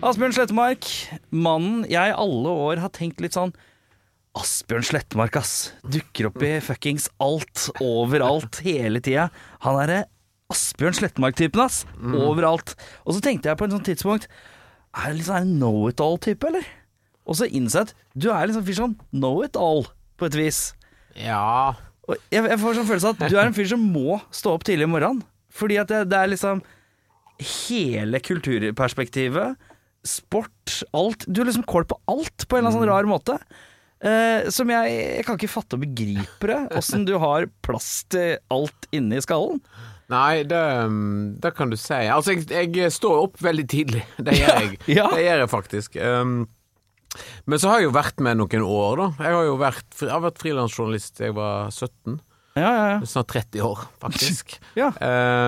Asbjørn Slettemark, mannen jeg i alle år har tenkt litt sånn Asbjørn Slettemark, ass. Dukker opp i fuckings alt, overalt, hele tida. Han derre Asbjørn Slettemark-typen, ass. Overalt. Og så tenkte jeg på et sånt tidspunkt Er det litt sånn know-it-all-type, eller? Og så innså jeg at du er liksom fyr som know-it-all, på et vis. Ja Og jeg, jeg får sånn følelse av at du er en fyr som må stå opp tidlig i morgenen. Fordi at det, det er liksom hele kulturperspektivet, sport, alt. Du har liksom kål på alt på en eller annen sånn rar måte. Uh, som jeg, jeg kan ikke fatte og begripe det. Åssen du har plass til alt inni skallen. Nei, det, um, det kan du si. Altså, jeg, jeg står opp veldig tidlig. Det gjør jeg. Ja. Det gjør jeg faktisk. Um, men så har jeg jo vært med noen år, da. Jeg har jo vært, jeg har vært frilansjournalist jeg var 17. Ja, ja, ja. Snart 30 år, faktisk. Ja.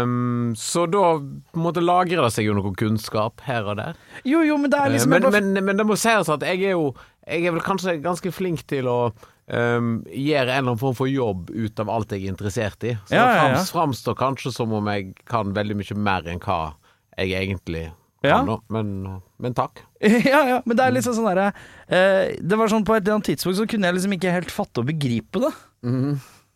Um, så da måte lagrer det seg jo noe kunnskap her og der. Jo, jo, men det er liksom uh, men, bare- men, men det må sies at jeg er jo Jeg er vel kanskje ganske flink til å um, gjøre en eller annen form for jobb ut av alt jeg er interessert i. Så Ja, det frams, framstår kanskje som om jeg kan veldig mye mer enn hva jeg egentlig Ja. da. Men, men takk. Ja, ja, men det er liksom sånn derre eh, Det var sånn på et eller annet tidspunkt så kunne jeg liksom ikke helt fatte og begripe det.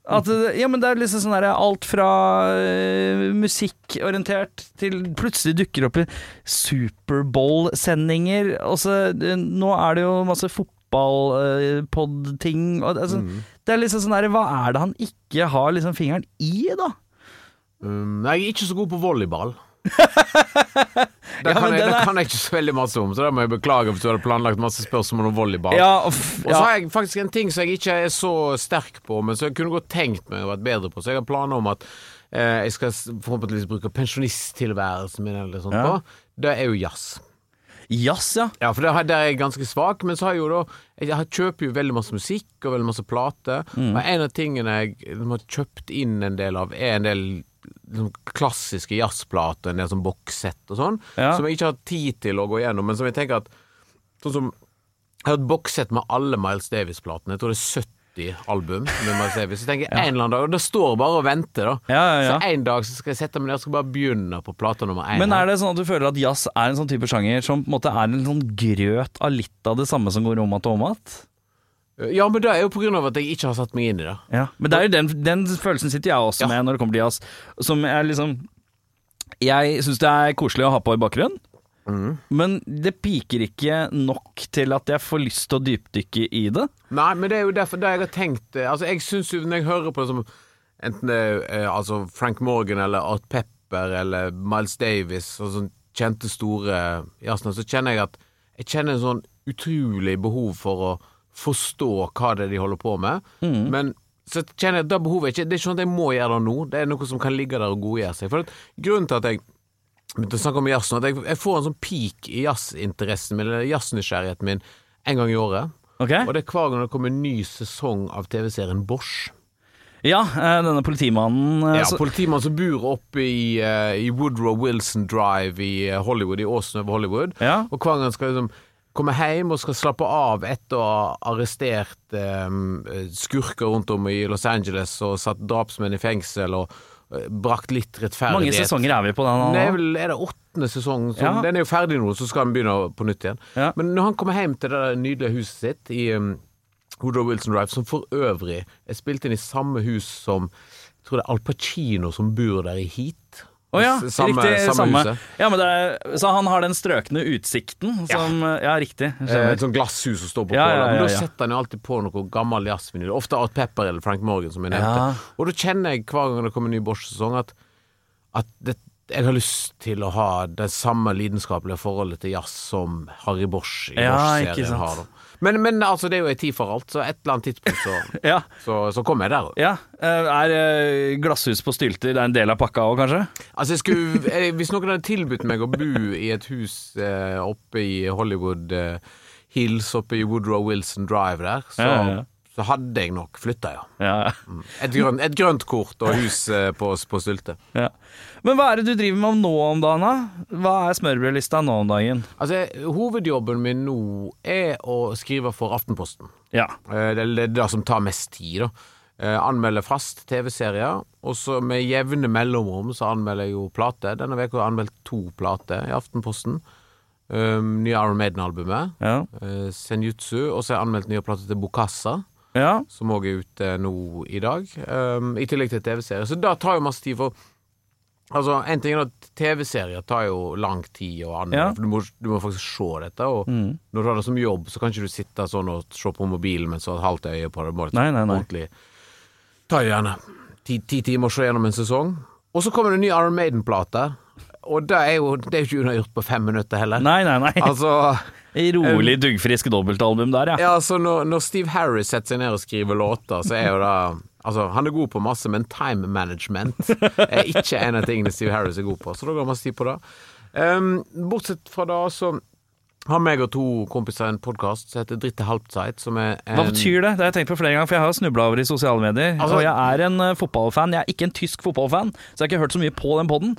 At, ja, men det er liksom sånn her, alt fra uh, musikkorientert til plutselig dukker opp i Superbowl-sendinger. Eh, nå er det jo masse fotballpod-ting. Uh, altså, Det er liksom sånn her, Hva er det han ikke har liksom fingeren i, da? Um, jeg er ikke så god på volleyball. Det, kan ja, jeg, det kan jeg ikke så veldig masse om, så det må jeg beklage hvis du hadde planlagt masse spørsmål om volleyball. Ja, og ja. Og så har jeg faktisk en ting som jeg ikke er så sterk på, men som jeg kunne godt tenkt meg å vært bedre på. Så jeg har planer om at eh, jeg skal forhåpentligvis bruke pensjonisttilværelsen min eller sånt på. Det er jo jazz. Jazz, ja. Ja, for der, der er jeg ganske svak, men så har jeg jo da Jeg kjøper jo veldig masse musikk og veldig masse plater, Mm. og en av tingene jeg har kjøpt inn en del av, er en del klassiske jazzplater, en del sånn bokssett og sånn, Ja. som jeg ikke har tid til å gå gjennom, men som jeg tenker at Sånn som Jeg har et bokssett med alle Miles Davis-platene. Jeg tror det er 70 album med Miles Davis. Så tenker jeg en eller annen dag Og det står bare og venter, da. Ja, ja, ja. Så en dag så skal jeg sette meg ned og skal bare begynne på plate nummer én. Men er det sånn at du føler at jazz er en sånn type sjanger som på en måte er en sånn grøt av litt av det samme som går om igjen og om att? Ja, men det er jo på grunn av at jeg ikke har satt meg inn i det. Ja. Men det er jo den, den følelsen sitter jeg også Ja. med når det kommer til jazz. Som er liksom Jeg syns det er koselig å ha på i bakgrunnen. Mm. Men det piker ikke nok til at jeg får lyst til å dypdykke i det. Nei, men det er jo derfor det jeg har tenkt eh, Altså, jeg syns jo når jeg hører på som enten det er eh, altså Frank Morgan eller Art Pepper eller Miles Davis og sånn kjente store jazzene, så kjenner jeg at jeg kjenner en sånn utrolig behov for å forstå hva det er de holder på med. Men så kjenner jeg at det behovet er ikke Det er ikke sånn at jeg må gjøre det nå. Det er noe som kan ligge der og godgjøre seg. For grunnen til at jeg begynte å snakke om jazz nå, at jeg, jeg får en sånn peak i jazzinteressen min, eller jazznysgjerrigheten min, en gang i året. Okay. Og det er hver gang det kommer en ny sesong av TV-serien Bosch. Ja, eh, denne politimannen eh, Ja, så- Politimann som bor oppe i, eh, i Woodrow Wilson Drive i Hollywood, i åsen over Hollywood. Ja. Og hver gang skal liksom komme hjem og skal slappe av etter å ha arrestert eh, skurker rundt om i Los Angeles og satt drapsmenn i fengsel og eh, brakt litt rettferdighet. mange sesonger er vi på den? Det er vel er det åttende sesong. Som, Ja. Den er jo ferdig nå, så skal han begynne på nytt igjen. Ja. Men når han kommer hjem til det nydelige huset sitt i um, Woodrow Wilson Drive, som for øvrig er spilt inn i samme hus som jeg tror det er Al Pacino som bor der i Heat. Å ja, samme, riktig. samme Samme. Ja, men det er, så han har den strøkne utsikten som Ja, riktig. Eh. Et sånt glasshus som står på Ja, ja, Men ja, da setter han jo alltid på noe gammel jazzvinyl. Ofte Art Pepper eller Frank Morgan, som jeg nevnte. Ja. Og da kjenner jeg hver gang det kommer en ny Bosch-sesong, at, at det, jeg har lyst til å ha det samme lidenskapelige forholdet til jazz som Harry Bosch i Ja, Bosch-serien har. Da. Men, men altså, det er jo en tid for alt, så et eller annet tidspunkt så, Ja. så, så kommer jeg der. ja. Eh, Er eh, glasshus på stylter det er en del av pakka òg, kanskje? Altså, skulle, hvis noen hadde tilbudt meg å bo i et hus eh, oppe i Hollywood eh, Hills, oppe i Woodrow Wilson Drive der, så, ja. Så hadde jeg nok flytta, ja. Ja. Et grønt, et grønt kort og hus eh, på, på Sylte. ja. Men hva er det du driver med nå om dagen, da? Hva er smørbrødlista nå om dagen? Altså, hovedjobben min nå er å skrive for Aftenposten. Ja. Eh, Det er det som tar mest tid, da. Anmelder fast TV-serier, og så med jevne mellomrom så anmelder jeg jo plate. Denne uka har jeg anmeldt to plater i Aftenposten. Um, nye Iron Maiden-albumet, Ja. uh, Senjutsu, og så har jeg anmeldt nye plater til Bokassa, ja. som òg er ute nå i dag. Um, I tillegg til TV-serier. Så det tar jo masse tid for Altså, En ting er at TV-serier tar jo lang tid og annet, Ja. for du må, du må faktisk se dette. Og Mm. når du har det som jobb, så kan ikke du sitte sånn og se på mobilen mens du har et halvt øye på det. Bare Nei, nei, nei. ordentlig Ta gjerne ti, ti timer se gjennom en sesong. Og så kommer det en ny Iron Maiden-plate, og det er jo det er ikke unnagjort på fem minutter heller. Nei, nei, nei. Altså Rolig, duggfrisk dobbeltalbum der, ja. Ja, altså når, når Steve Harris setter seg ned og skriver låter, så er jo det Altså, han er god på masse, men time management er ikke en av tingene Steve Harris er god på, så da går masse tid på det. Um, bortsett fra det, så har meg og to kompiser en podkast som heter Dritte Halbzeit, som er en Hva betyr det? Det har jeg tenkt på flere ganger, for jeg har snubla over i sosiale medier. Altså- og jeg er en eh, fotballfan. Jeg er ikke en tysk fotballfan, så jeg har ikke hørt så mye på den poden.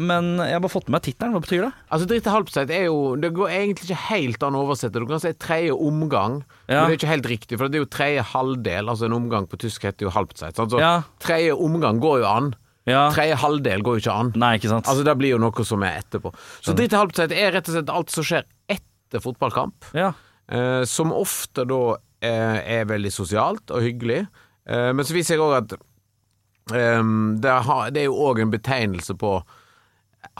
men jeg har bare fått med meg tittelen. Hva betyr det? Altså, Dritte Halbzeit er jo Det går egentlig ikke helt an å oversette. Du kan si tredje omgang, Ja. men det er ikke helt riktig, for det er jo tredje halvdel. Altså en omgang på tysk heter jo Halbzeit. sant? Så Ja. tredje omgang går jo an. Ja. Tredje halvdel går jo ikke an. Nei, ikke sant. Altså Det blir jo noe som er etterpå. Så Dritte Halbzeit er rett og slett alt som skjer etter fotballkamp. ja. Eh, som ofte da eh, er veldig sosialt og hyggelig. Eh, men så viser jeg òg at eh, det, har, det er jo òg en betegnelse på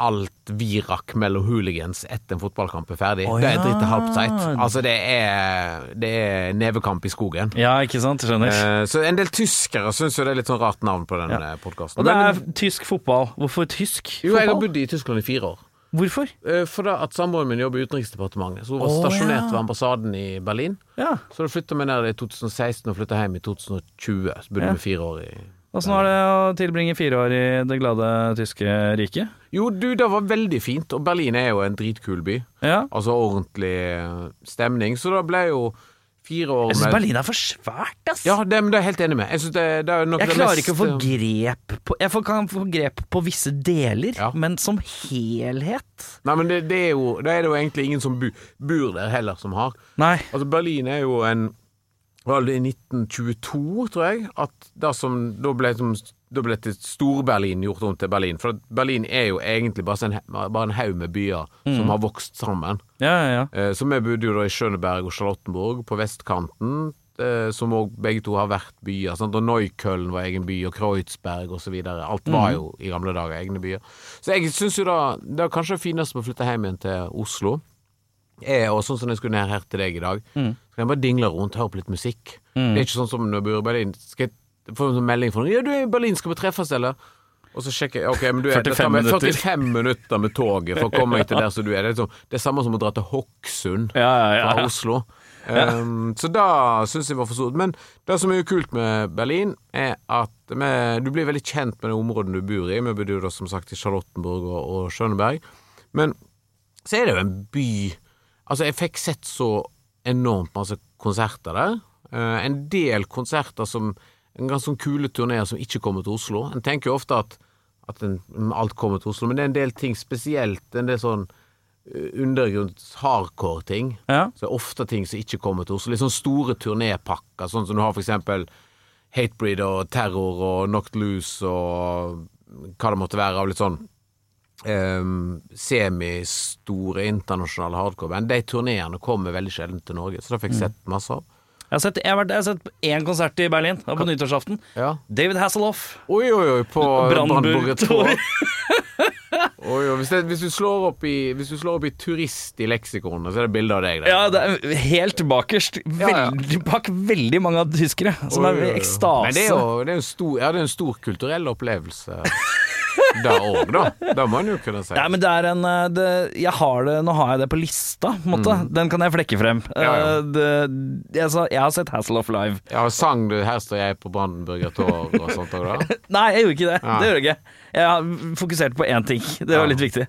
alt virak mellom hooligans etter en fotballkamp er ferdig. Å, det er ja. dritt i halvtid. Altså det er, det er nevekamp i skogen. ja, ikke sant. Skjønner. Eh, så en del tyskere syns jo det er litt sånn rart navn på den Ja. ja. podkasten. og det er tysk fotball. Hvorfor tysk fotball? Jo, jeg har bodd i Tyskland i fire år. Hvorfor? Eh, For da at samboeren min jobber i Utenriksdepartementet, så hun var oh, stasjonert ja. ved ambassaden i Berlin. Ja. Så da flytta vi ned i 2016 og flytta hjem i 2020. Så bodde Ja. vi fire år i Åssen var det å tilbringe fire år i det glade tyske riket? Jo, du, det var veldig fint, og Berlin er jo en dritkul by. Ja. Altså ordentlig stemning. Så da ble jo fire år Jeg syns Berlin er for svært, ass. Ja, det, men det er jeg helt enig med. Jeg det, det Jeg det klarer mest, ikke å få eh, grep på Jeg kan få grep på visse deler, Ja. men som helhet Nei, men det, det er jo Da er det jo egentlig ingen som bu, bor der heller, som har. Nei. Altså, Berlin er jo en Var det i 1922, tror jeg, at det som da ble, som, da ble til Stor-Berlin gjort om til Berlin. For Berlin er jo egentlig bare en, bare en haug med byer som har vokst sammen. Ja, ja, ja. Eh, så vi bodde jo da i Schøneberg og Charlottenburg på vestkanten, eh, som òg begge to har vært byer. Sant? Og Neukölln var egen by, og Kreuzberg osv. Alt var jo i gamle dager egne byer. Så jeg syns jo da det er kanskje det fineste med å flytte hjem igjen til Oslo, er og sånn som jeg skulle ned her til deg i dag, så kan jeg bare dingle rundt, høre på litt musikk. Det er ikke sånn som når jeg bor i Berlin. Skal jeg få en sånn melding fra noen Ja, du er i Berlin, skal vi treffes, eller? Og så sjekker jeg Ok, men du er 45 det minutter. 45 minutter med toget for å komme meg til der som du er. Det er, liksom, det er samme som å dra til Hokksund Ja, ja, ja. fra Oslo. Um, så da syns jeg var for stort. Men det som er jo kult med Berlin, er at med, du blir veldig kjent med det området du bor i. Vi bodde jo da som sagt i Charlottenburg og, og Schøneberg. Men så er det jo en by Altså, jeg fikk sett så enormt masse konserter der. Uh, en del konserter som En ganske sånn kule turneer som ikke kommer til Oslo. En tenker jo ofte at, at en, alt kommer til Oslo, men det er en del ting spesielt. En del sånn eh, undergrunns hardcore-ting. Ja. Så det er ofte ting som ikke kommer til Oslo. Litt sånn store turnépakker, sånn som du har for eksempel Hatebreed og Terror og Knocked Loose og hva det måtte være av litt sånn um, semistore internasjonale hardcore-band. De turneene kommer veldig sjelden til Norge, så det fikk jeg sett masse av. Jeg har sett, jeg har vært, jeg har sett én konsert i Berlin, på nyttårsaften. Ja. David Hasselhoff. Oi, oi, oi, på Brandenburg Tor. Oi, oi. Hvis, det, hvis, du slår opp i, hvis du slår opp i turist i leksikonet, så er det bilde av deg der. Ja, det er helt bakerst. Veldig, bak veldig mange av tyskere som Oi, er i ekstase. Men det er jo det er en stor, ja, det er en stor kulturell opplevelse. Da òg, da. Det må en jo kunne si. Nei, men det er en eh, det, Jeg har det Nå har jeg det på lista, på en måte. Den kan jeg flekke frem. Mm. Ja, ja. Eh, Det, jeg, sa, jeg har sett Hassle of Live. Ja, sang du 'Her står jeg på Brandenburger Tor' og sånt òg, da? Nei, jeg gjorde ikke det. Ja. Det gjorde jeg ikke. Jeg har fokusert på én ting. Det var Ja. litt viktig.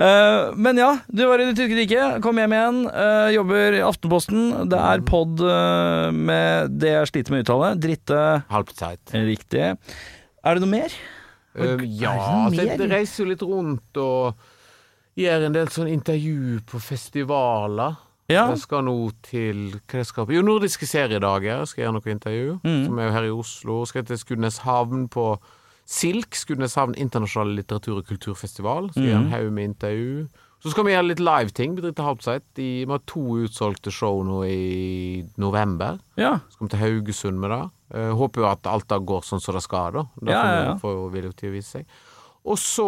Uh, men ja, du var i det tyske riket. Kom hjem igjen. Uh, jobber i Aftenposten. Det Mm. er pod uh, med det jeg sliter med å uttale. Dritte Halvteit. riktig. Er det noe mer? Uh, ja, altså, jeg reiser jo litt rundt og gjør en del sånn intervju på festivaler. Ja. Jeg skal nå til hva skal? Jo, Nordiske seriedager skal jeg gjøre noe intervju. Mm. Som er jo her i Oslo. Skal til Skudeneshavn på SILK, Skudeneshavn internasjonale litteratur- og kulturfestival. Skal Mm. gjøre en haug med intervju. Så skal vi gjøre litt live-ting. De vi har to utsolgte show nå i november. Ja. Så kommer til Haugesund med det. Uh, håper jo at alt da går sånn som det skal, da. Da Ja, ja, ja. får jo Viljo til å vise seg. Og så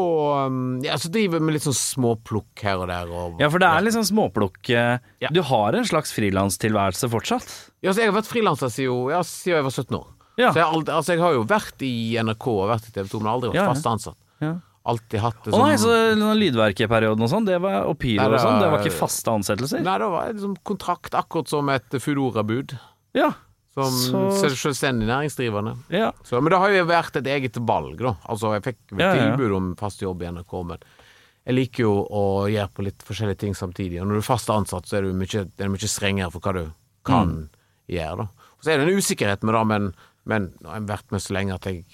um, ja, så driver vi med litt sånn småplukk her og der. Og, ja, for det er litt sånn småplukk. eh, Ja. Du har en slags frilanstilværelse fortsatt? Ja, så jeg har vært frilanser siden, siden jeg var 17 år. Ja. Så jeg, altså, jeg har jo vært i NRK og vært i TV 2, men aldri vært fast ansatt. Ja. Alltid hatt det Å nei, så denne lydverkeperioden og sånn, det var, og pyro og det sånn, det var ikke faste ansettelser? Nei, det var liksom kontrakt, akkurat som et Foodora-bud. Ja. Som Så- selvstendig næringsdrivende. ja. Så, men det har jo vært et eget valg, da. Altså, jeg fikk Ja, tilbud om fast jobb i NRK, men jeg liker jo å gjøre på litt forskjellige ting samtidig. Og når du er fast ansatt, så er du mye, det er mye strengere for hva du kan gjøre, da. Og så er det en usikkerhet med det, men, men nå har jeg vært med så lenge at jeg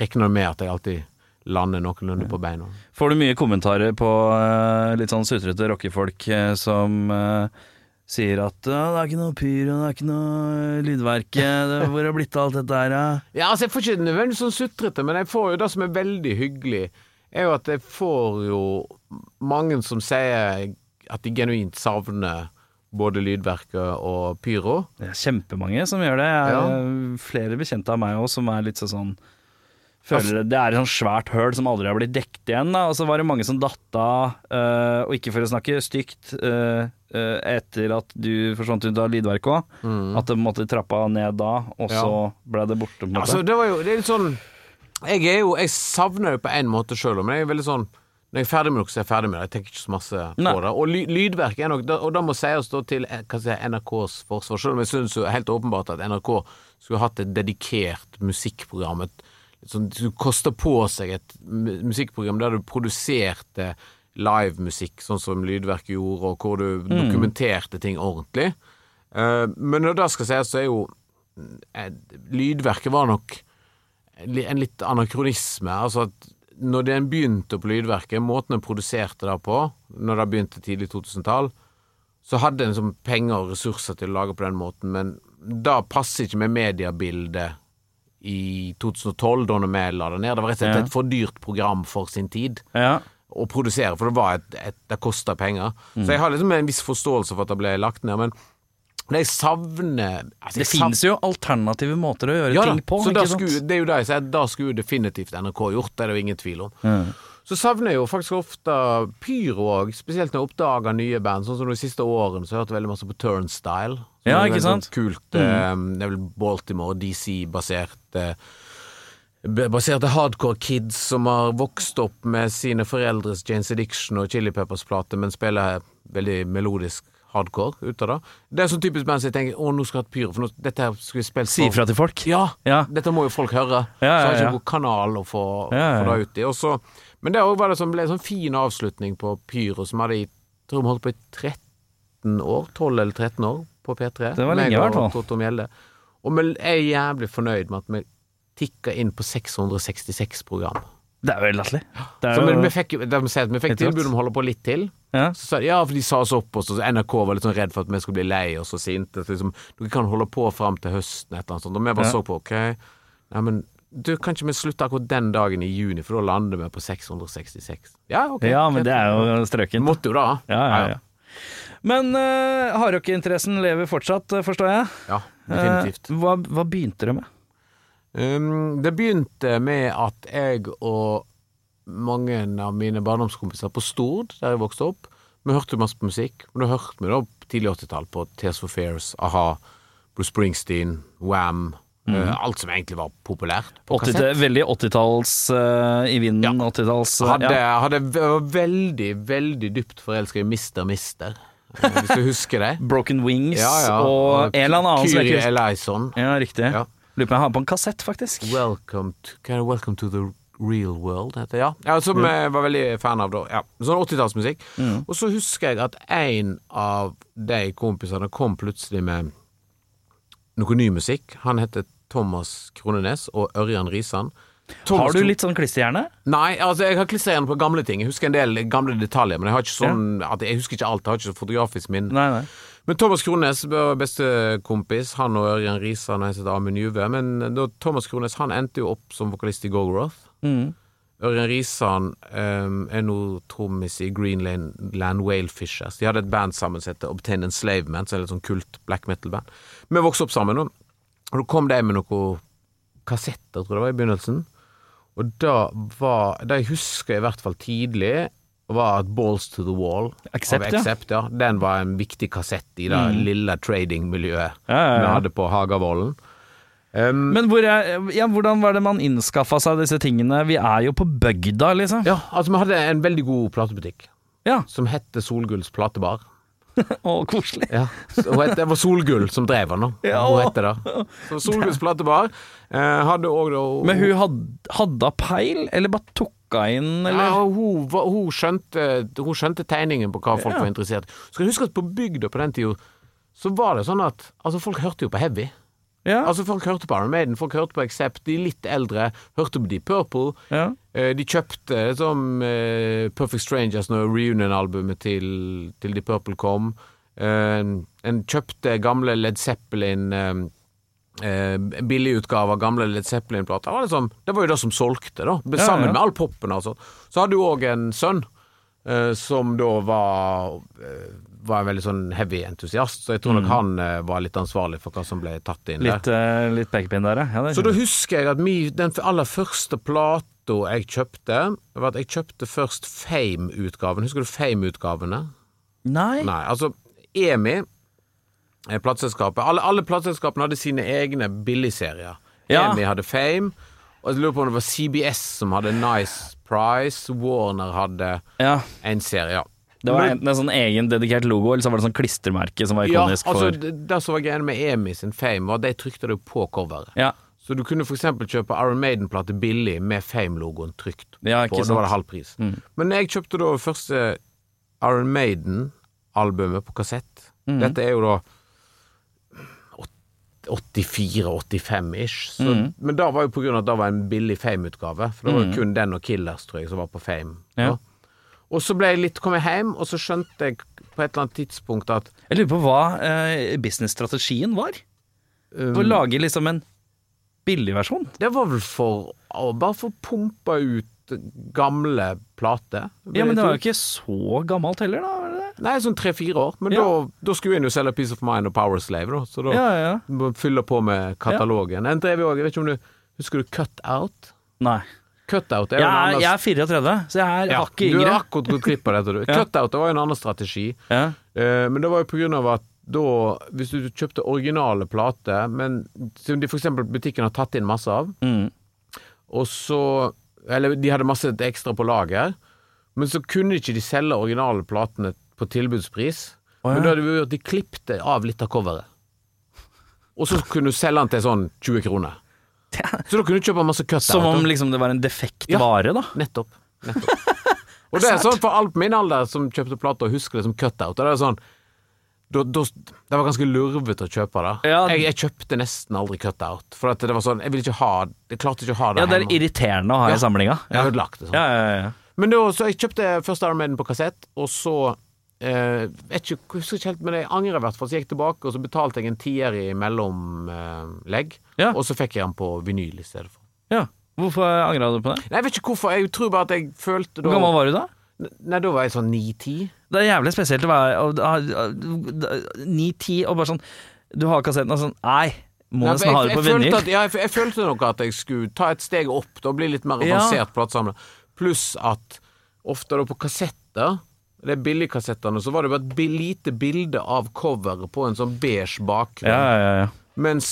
regner med at jeg alltid lander noenlunde på beina. Får du mye kommentarer på eh, litt sånn sutrete rockefolk eh, som eh, sier at 'det er ikke noe pyro, det er ikke noe lydverk, hvor er blitt av alt dette her', ja? Ja, altså jeg får ikke nødvendigvis sånn sutrete, men jeg får jo det som er veldig hyggelig, er jo at jeg får jo mange som sier at de genuint savner både lydverket og pyro. Det er kjempemange som gjør det. Jeg ja. flere bekjente av meg òg som er litt sånn Føler det er et sånn svært høl som aldri har blitt dekket igjen. Da. Og så var det mange som datt av, eh, og ikke for å snakke stygt, eh, eh, etter at du forsvant ut av lydverket òg. At det måte trappa ned da, og så Ja. ble det borte. På en måte. Altså, det var jo Det er litt sånn Jeg er jo Jeg savner det på en måte sjøl, men jeg er veldig sånn når jeg er ferdig med noe, så er jeg ferdig med det. Jeg tenker ikke så masse Nei. på det. Og ly, lydverket er nok Og da må sies da til si, NRKs forsvar, selv om jeg syns helt åpenbart at NRK skulle hatt et dedikert musikkprogram. Et, du koster på seg et musikkprogram der du produserte livemusikk, sånn som Lydverket gjorde, og hvor du dokumenterte ting ordentlig. Eh, men når det skal sies, så er jo eh, Lydverket var nok en litt anakronisme. Altså at når den begynte på Lydverket, måten en produserte det på, når det begynte tidlig 2000-tall, så hadde en liksom penger og ressurser til å lage på den måten, men da passer ikke med mediebildet i 2012, da vi la det ned. Det var rett og slett et for dyrt program for sin tid ja. å produsere, for det var et, et det kosta penger. Mm. Så jeg har liksom en viss forståelse for at det ble lagt ned, men jeg savner altså, Det jeg sav- finnes jo alternative måter å gjøre ja, ting på. Så da skulle, det er jo det jeg sier, da skulle definitivt NRK gjort, det er det jo ingen tvil om. Så savner jeg jo faktisk ofte pyro òg, spesielt når jeg oppdager nye band. Sånn som de siste årene så har jeg hørt veldig masse på Turnstyle. Ja, ikke sant? Sånn kult. eh, Det er vel Baltimore, DC-basert eh, Baserte hardcore kids som har vokst opp med sine foreldres Janes Addiction og Chili Peppers-plate, men spiller veldig melodisk hardcore ut av det. Det er sånn typisk band som jeg tenker å, nå skal jeg ha et pyro, for nå, dette her skulle vi spilt Si ifra til folk. ja, Ja. dette må jo folk høre. Ja, ja, Så har jeg ikke noen kanal å få, få det ut i. Også, men det var det som ble en sånn fin avslutning på Pyro, som hadde i tror vi holdt på i 13 år, 12 eller 13 år, på P3. Det var lenge, i hvert fall. Og vi er jævlig fornøyd med at vi tikka inn på 666 program. Det er jo helt latterlig. Er Så vi, fikk, vi fikk tilbud om å holde på litt til. ja. Så sa de, ja, for de sa oss opp, og så NRK var litt sånn redd for at vi skulle bli lei oss og sinte. Liksom, dere kan holde på fram til høsten, et eller annet sånt. Og vi bare Ja. så på, ok, nei, men du, kan ikke vi slutte akkurat den dagen i juni, for da lander vi på 666. Ja, ok. ja, men det er jo strøkent. Måtte jo da. Ja, ja, ja. Men uh, hardrockeinteressen lever fortsatt, eh, forstår jeg. Ja, definitivt. Uh, hva, hva begynte det med? Um, det begynte med at jeg og mange av mine barndomskompiser på Stord, der jeg vokste opp, vi hørte masse på musikk. Og da hørte vi da tidlig 80-tall på Tears for Fears, a-ha, Bruce Springsteen, Wham, Uh, alt som egentlig var populært på 80 veldig 80-talls uh, i vinden. 80-talls eh, Hadde, ja. hadde var veldig, veldig dypt forelska i Mister Mister, eh, hvis du husker det. Broken Wings Ja, ja. og en eller annen annen Kyrie Eleison. Ja, riktig. Ja. Lurer på om jeg har på en kassett, faktisk. Welcome to? Welcome to the real world, heter det. Ja. ja som jeg var veldig fan av da. Ja. Sånn 80-tallsmusikk. Mm. Og så husker jeg at en av de kompisene kom plutselig med noe ny musikk. Han heter Thomas Kronenes og Ørjan Risan. Har du litt sånn klisterhjerne? Nei, altså jeg har klisterhjerne på gamle ting. Jeg husker en del gamle detaljer, men jeg har ikke sånn at jeg husker ikke alt. Jeg har ikke så fotografisk minne. Nei, nei. Men Thomas Krones bestekompis. Han og Ørjan Risa en heter Amund Juve. Men da Thomas Krones han endte jo opp som vokalist i Gogoroth. Mm. Ørjan Risan um, er nå trommis i Greenland Whalefishers. De hadde et band sammen som heter Obtain Enslavement, som er et sånn kult black metal-band. Vi vokste opp sammen, og da kom de med noen kassetter, tror jeg det var, i begynnelsen. Og da var Det jeg husker i hvert fall tidlig, var at Balls to the Wall Accept, av. Accept, ja. Den var en viktig kassett i det lille tradingmiljøet Ja, ja, vi ja. hadde på Hagavollen. Um, Men hvor er, ja, hvordan var det man innskaffa seg disse tingene? Vi er jo på bygda, liksom. ja, altså vi hadde en veldig god platebutikk Ja, som hette Solgulls platebar. Å, koselig. Ja, het- Det var Solgull som drev den, da. Ja. Hun het det. Så Solgulls platebar hadde òg da Men hun had, hadde hun peil, eller bare tok inn, eller? Ja, hun, hun, skjønte, hun skjønte tegningen på hva folk Ja. var interessert i. Skal du huske at på bygda på den tida så var det sånn at altså folk hørte jo på heavy. Ja. Altså Folk hørte på Iron Maiden, folk hørte på Accept. De litt eldre hørte på Deep Purple. ja. Eh, De kjøpte som eh, Perfect Strangers når reunion-albumet til, til Deep Purple kom. Eh, en kjøpte gamle Led Zeppelin eh, billigutgave av gamle Led Zeppelin-plater. Det, var liksom, det var jo det som solgte, da. Ja, Sammen ja. med all poppen, altså. Så hadde du òg en sønn eh, som da var eh, var en veldig sånn heavy entusiast, så jeg tror nok han eh, var litt ansvarlig for hva som ble tatt inn der. Mm. Litt, litt pekepinn der, ja. Så da husker jeg at mi, den aller første plata jeg kjøpte, var at jeg kjøpte først Fame-utgaven. Husker du Fame-utgavene? Nei. Nei, altså EMI, plateselskapet Alle, alle plateselskapene hadde sine egne billigserier. Ja. EMI hadde Fame, og jeg lurer på om det var CBS som hadde Nice Price. Warner hadde Ja. en serie, ja. Det var enten en sånn egen dedikert logo, eller så var det sånn klistremerke som var Ja, ikonisk altså for det, som var greia med EMI sin Fame, var at de trykte det på coveret. Ja. Så du kunne eksempel kjøpe Iron Maiden-plate billig med Fame-logoen trykt Ja, på. Sant? Da var det halv pris. Men jeg kjøpte da første Iron Maiden-albumet på kassett. Mm. Dette er jo da 84-85-ish. Mm. Men da var jo på grunn av at det var en billig Fame-utgave. For det var jo kun den og Killers, tror jeg, som var på Fame. Ja. Og så ble jeg litt, kommet hjem, og så skjønte jeg på et eller annet tidspunkt at Jeg lurer på hva eh, businessstrategien var? um, Å lage liksom en billig versjon? Det var vel for å bare få pumpa ut gamle plater. Ja, men det var jo ikke så gammelt heller, da? Var det det? Nei, sånn tre-fire år. Men Ja. da, da skulle en jo selge Peace of Mind og Power Slave, da. Så da Ja, ja. fyller på med katalogen. En drev jo òg, jeg vet ikke om du Husker du Cut Out? Nei. Cut Out er Jeg er, annen jeg er 34, så jeg er ja, hakket Du har akkurat gått glipp av dette, du. Ja. Cut Out det var jo en annen strategi. Ja. uh, men det var jo på grunn av at da, hvis du kjøpte originale plater, men som de eksempel butikken har tatt inn masse av, Mm. og så Eller de hadde masse ekstra på lager, men så kunne ikke de selge originale platene på tilbudspris. Oh, ja. Men da hadde vi gjort de klippte av litt av coveret. Og så kunne du selge den til sånn 20 kroner. Så da kunne du kjøpe masse cut Som om liksom det var en defekt Ja. vare, da. Nettopp. Nettopp. Og det er sånn for alt min alder som kjøpte plater og husker det som cutout. Og det er sånn da, da, Det var ganske lurvete å kjøpe det. Ja. Jeg, jeg kjøpte nesten aldri cutout. For det var sånn Jeg ville ikke ha Jeg klarte ikke å ha det Ja, det er irriterende å ha Ja. i samlinga. Jeg har lagt det sånn. Ja, ja, ja. Men da, så jeg kjøpte først Iron Maiden på kassett, og så eh, vet ikke, husker ikke helt, men jeg angrer i hvert fall. Så jeg gikk tilbake, og så betalte jeg en tier i mellomlegg. Ja. Og så fikk jeg den på vinyl i stedet for. ja. Hvorfor angra du på det? Nei, jeg vet ikke hvorfor. Jeg tror bare at jeg følte da Hvor gammel var du da? Nei, da var jeg sånn ni-ti. Det er jævlig spesielt å være ni-ti og bare sånn Du har kassetten og sånn Nei, Nei, jeg, på jeg, følte at, ja, jeg, jeg følte nok at jeg skulle ta et steg opp da bli litt mer Ja. avansert platesamler. Pluss at ofte da på kassetter, de billigkassettene, så var det bare et lite bilde av coveret på en sånn beige bakgrunn. Ja, ja, ja. Mens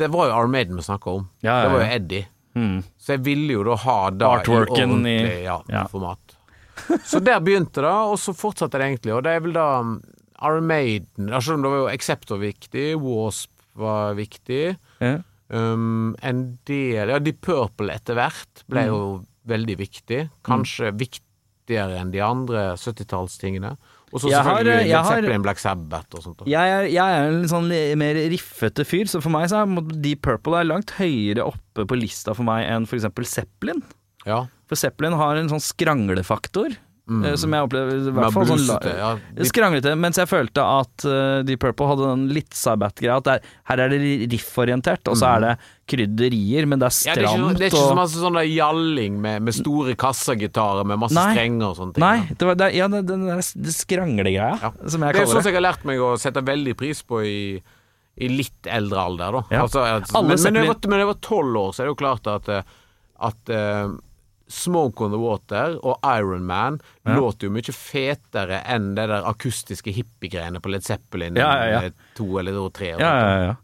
det var jo Armaden vi snakka om. Ja, ja, Det var jo. Eddie. Mm. Så jeg ville jo da ha det Artworken i- i ordentlig ja, ja. format. Så der begynte det, og så fortsatte det egentlig. Og det er vel da um, Selv om Det var jo Acceptor viktig, Wasp var viktig. Ja. Um, en del Ja, Deep Purple etter hvert ble jo veldig viktig. Kanskje viktigere enn de andre 70-tallstingene. Og så selvfølgelig jeg Led har- Zeppelin, Black Sabbath og sånt. Jeg er, jeg er en sånn mer riffete fyr, så for meg så er Deep Purple er langt høyere oppe på lista for meg enn eksempel Zeppelin. Ja. For Zeppelin har en sånn skranglefaktor, Mm. som jeg opplever i hvert fall sånn. Ja, de- Skranglete, mens jeg følte at uh, Deep Purple hadde den litt sabbat-greia. At det er, her er det rifforientert, og så er det krydderier, men det er ja, det, er ikke, stramt. det er ikke så masse sånn der gjalling med, med store kassagitarer med masse Nei. strenger og sånne ting. Nei, det var det, ja, det, den der det skranglegreia, Ja. som Det jeg er jo kaller sånn som jeg har lært meg å sette veldig pris på i, i litt eldre alder, da. Ja. Altså, at, men, men, jeg var, men jeg var tolv år, så er det jo klart at, eh, at eh, Smoke on the Water og Iron Man Ja. låter jo mye fetere enn det der akustiske hippiegreiene på Led Zeppelin Ja, ja, ja. eh, to eller tre. og Ja, ja, ja.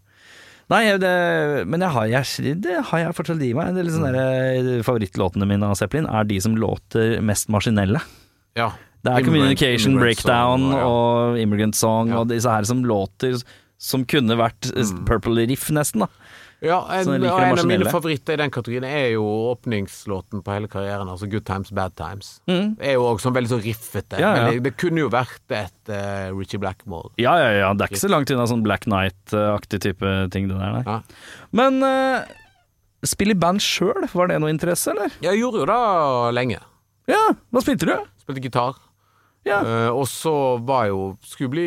Nei, det, men jeg har, jeg, det har jeg fortsatt i meg. Det er sånn Favorittlåtene mine av Zeppelin er de som låter mest maskinelle. Ja. Det er Immigrant- Communication Immigrant Breakdown Song, ja. og Immigrant Song Ja. og disse her som låter som kunne vært mm. Purple Riff, nesten. da Ja, en, Så og en av mine favoritter i den kategorien er jo åpningslåten på hele karrieren, altså Good Times Bad Times. Mm. Er jo også sånn veldig så riffete. Ja, ja. Men det, det kunne jo vært et uh, Richie Blackmore. Ja, ja, ja. Det er ikke så langt unna sånn Black Night-aktig type ting, det der. Nei. Ja. Men uh, spille i band sjøl, var det noe interesse, eller? Jeg gjorde jo det lenge. Ja, hva spilte du? Spilte gitar. Ja. Uh, og så var jo Skulle bli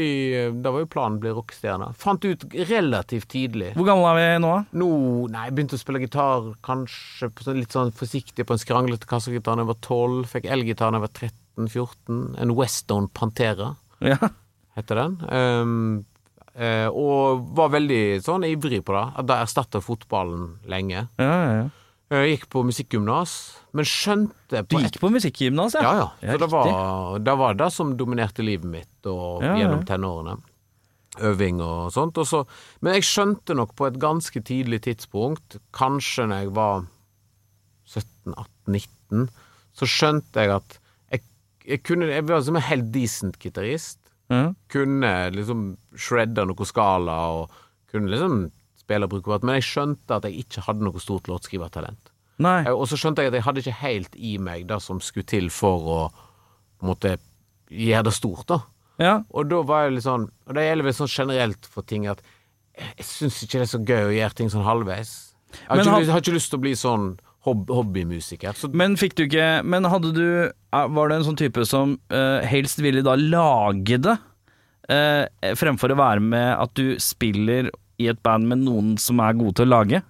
Da var jo planen å bli rockestjerne. Fant ut relativt tidlig. Hvor gammel er vi nå, da? Nå Nei, jeg begynte å spille gitar kanskje på sånn, litt sånn forsiktig på en skranglete kassegitar da jeg var 12. Fikk elgitar da jeg var 13-14. En Westone Pantera. Ja. heter den. Um, uh, og var veldig sånn ivrig på det. Det erstatta fotballen lenge. Ja, ja, ja. Jeg gikk på musikkgymnas, men skjønte Du gikk gikk på musikkgymnas, ja? Ja, ja. Så det var, det var det som dominerte livet mitt og Ja, gjennom tenårene. Øving og sånt. Og så, men jeg skjønte nok på et ganske tidlig tidspunkt, kanskje når jeg var 17-18-19, så skjønte jeg at jeg, jeg kunne Jeg var som en helt decent gitarist. Mm. Kunne liksom shredda noe skala og kunne liksom spille men jeg skjønte at jeg ikke hadde noe stort låtskrivertalent. Eh, Og så skjønte jeg at jeg hadde ikke helt i meg det som skulle til for å måte gjøre det stort, da. Ja. Og da var jeg litt sånn Og det gjelder vel sånn generelt for ting at jeg syns ikke det er så gøy å gjøre ting sånn halvveis. Jeg har, Men ikke, jeg har ikke lyst til å bli sånn hobbymusiker. Så Men fikk du ikke Men hadde du eh, Var det en sånn type som uh, helst ville da lage det, Uh, fremfor å være med at du spiller i et band med noen som er gode til å lage?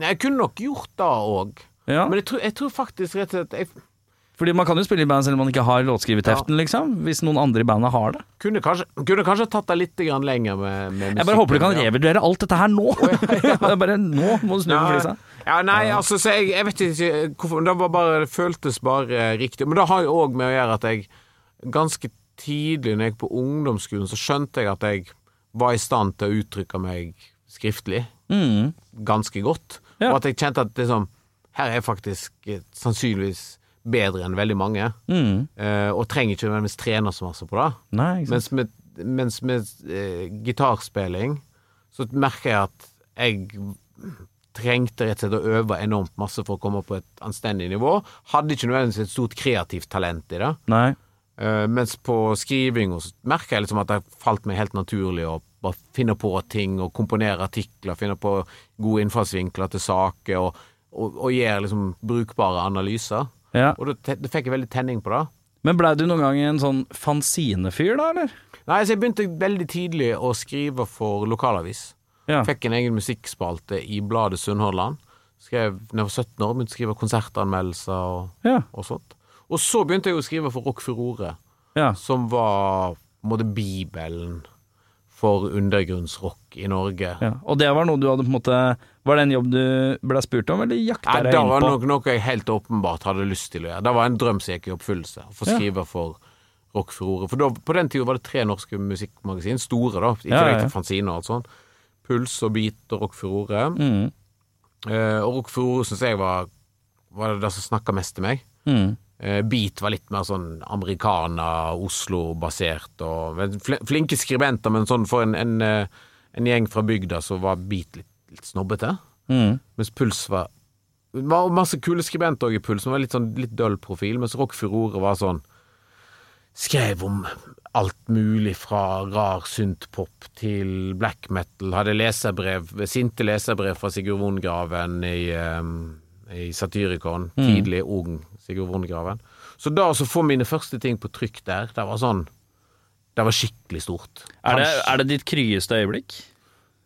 Jeg kunne nok gjort det òg. Ja. Men jeg tror, jeg tror faktisk rett og slett jeg Fordi man kan jo spille i band selv om man ikke har låtskriverteften, liksom. Hvis noen andre i bandet har det. kunne kanskje, kunne kanskje tatt det litt lenger med, med Jeg bare håper du kan revurdere alt dette her nå! Oh, ja, ja. bare nå må du snu på flisa. Ja, nei, altså, så jeg, jeg vet ikke hvorfor Det var bare, det føltes bare riktig. Men det har jo òg med å gjøre at jeg ganske tidlig når jeg gikk på ungdomsskolen, så skjønte jeg at jeg var i stand til å uttrykke meg skriftlig Mm. ganske godt. Ja. Og at jeg kjente at liksom, her er jeg faktisk eh, sannsynligvis bedre enn veldig mange. Mm. eh, og trenger ikke nødvendigvis trene så masse på det. Nei. Mens med, mens med eh, gitarspilling så merker jeg at jeg trengte rett og slett å øve enormt masse for å komme på et anstendig nivå. Hadde ikke nødvendigvis et stort kreativt talent i det. Nei. Eh, mens på skriving så merker jeg liksom at det falt meg helt naturlig å bare finne på ting og komponere artikler, finne på gode innfallsvinkler til saker og, og, og gjøre liksom brukbare analyser. Ja. Og da det fikk jeg veldig tenning på det. Men blei du noen gang en sånn fanzinefyr, da, eller? Nei, så jeg begynte veldig tidlig å skrive for lokalavis. Ja. Fikk en egen musikkspalte i bladet Sunnhordland. Skrev da jeg var 17 år, begynte å skrive konsertanmeldelser og, Ja. og sånt. Og så begynte jeg å skrive for Rock Furore, ja. som var på en måte bibelen for undergrunnsrock i Norge. ja. Og det var noe du hadde på en måte Var det en jobb du ble spurt om, eller jakta deg det inn var på? noe, jeg helt åpenbart hadde lyst til å gjøre. Det var en drøm som gikk i oppfyllelse. Å få Ja. skrive for Rock Furore. For da, på den tida var det tre norske musikkmagasin, store da, i Ja, tillegg ja, ja. til fanzine og alt sånt. Puls og Beat og Rock Furore. Mm. Eh, og Rock Furore syns jeg var, var det som snakka mest til meg. Mm. Eh, Beat var litt mer sånn americana, Oslo-basert og Flinke skribenter, men sånn for en, en, eh, en gjeng fra bygda så var Beat litt, litt snobbete. Mm. Mens Puls var Det var masse kule skribenter òg i Puls, som var litt sånn litt døll profil. Mens Rock Furore var sånn Skrev om alt mulig fra rar syntpop til black metal. Hadde leserbrev, sinte leserbrev fra Sigurd Vongraven i, um, i Satyricon. Tidlig, ung Sigurd Vondegraven. Så da å få mine første ting på trykk der, det var sånn Det var skikkelig stort. Er, det, er det ditt kryeste øyeblikk?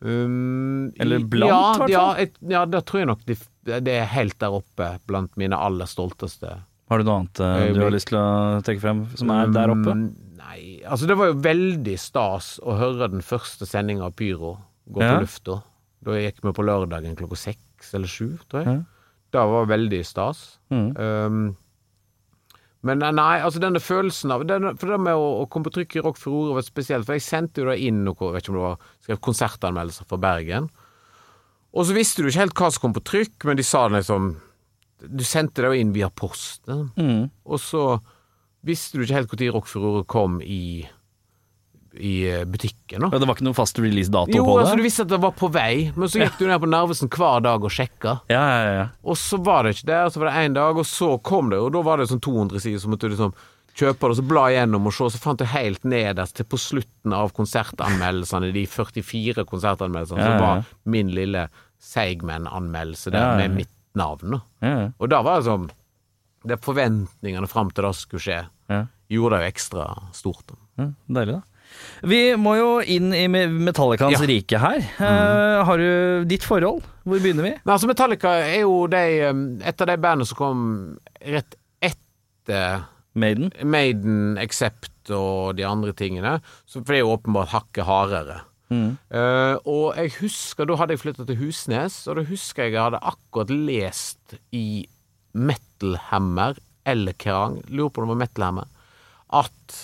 Um, Eller i- blant, ja, hvertfall. ja, et, ja, da tror jeg nok det, det er helt der oppe blant mine aller stolteste. Har du noe annet øyeblikk. du har lyst til å trekke frem som er der oppe? Um, nei, altså det var jo veldig stas å høre den første sendinga av Pyro gå Ja. på lufta. Da gikk vi på lørdagen klokka seks eller sju, tror jeg. Ja. Det var veldig stas. Mm. Um, men nei, altså denne følelsen av denne, For det med å, å komme på trykk i Rock for ordet var spesielt, for jeg sendte jo da inn noe, jeg vet ikke om det var skrev konsertanmeldelser fra Bergen. Og så visste du ikke helt hva som kom på trykk, men de sa liksom Du sendte det jo inn via posten, Mm. og så visste du ikke helt når Rock for ordet kom i i eh, butikken. da Ja, det var ikke noen fast release-dato på det? Jo, altså du visste at det var på vei, men så gikk du ned på Narvesen hver dag og sjekka. Ja, ja, ja. Og så var det ikke det, og så var det én dag, og så kom det, og da var det sånn 200 sider, så måtte du liksom kjøpe det, og så bla gjennom og se, så fant du helt nederst til på slutten av konsertanmeldelsene, de 44 konsertanmeldelsene, Ja, ja, så ja. var min lille Seigmen-anmeldelse der Ja, med mitt navn. da. Og da var det sånn Det forventningene fram til det skulle skje, ja. gjorde det jo ekstra stort. Deilig, da. Vi må jo inn i Me- Metallicans Ja. rike her. Eh, har du ditt forhold? Hvor begynner vi? Altså Metallica er jo de, um, et av de bandene som kom rett etter Maiden? Maiden, Accept og de andre tingene. For det er jo åpenbart hakket hardere. Mm. Uh, og jeg husker, da hadde jeg flytta til Husnes, og da husker jeg jeg hadde akkurat lest i Metal Hammer, eller Kerrang, lurer på om det var Metal Hammer, at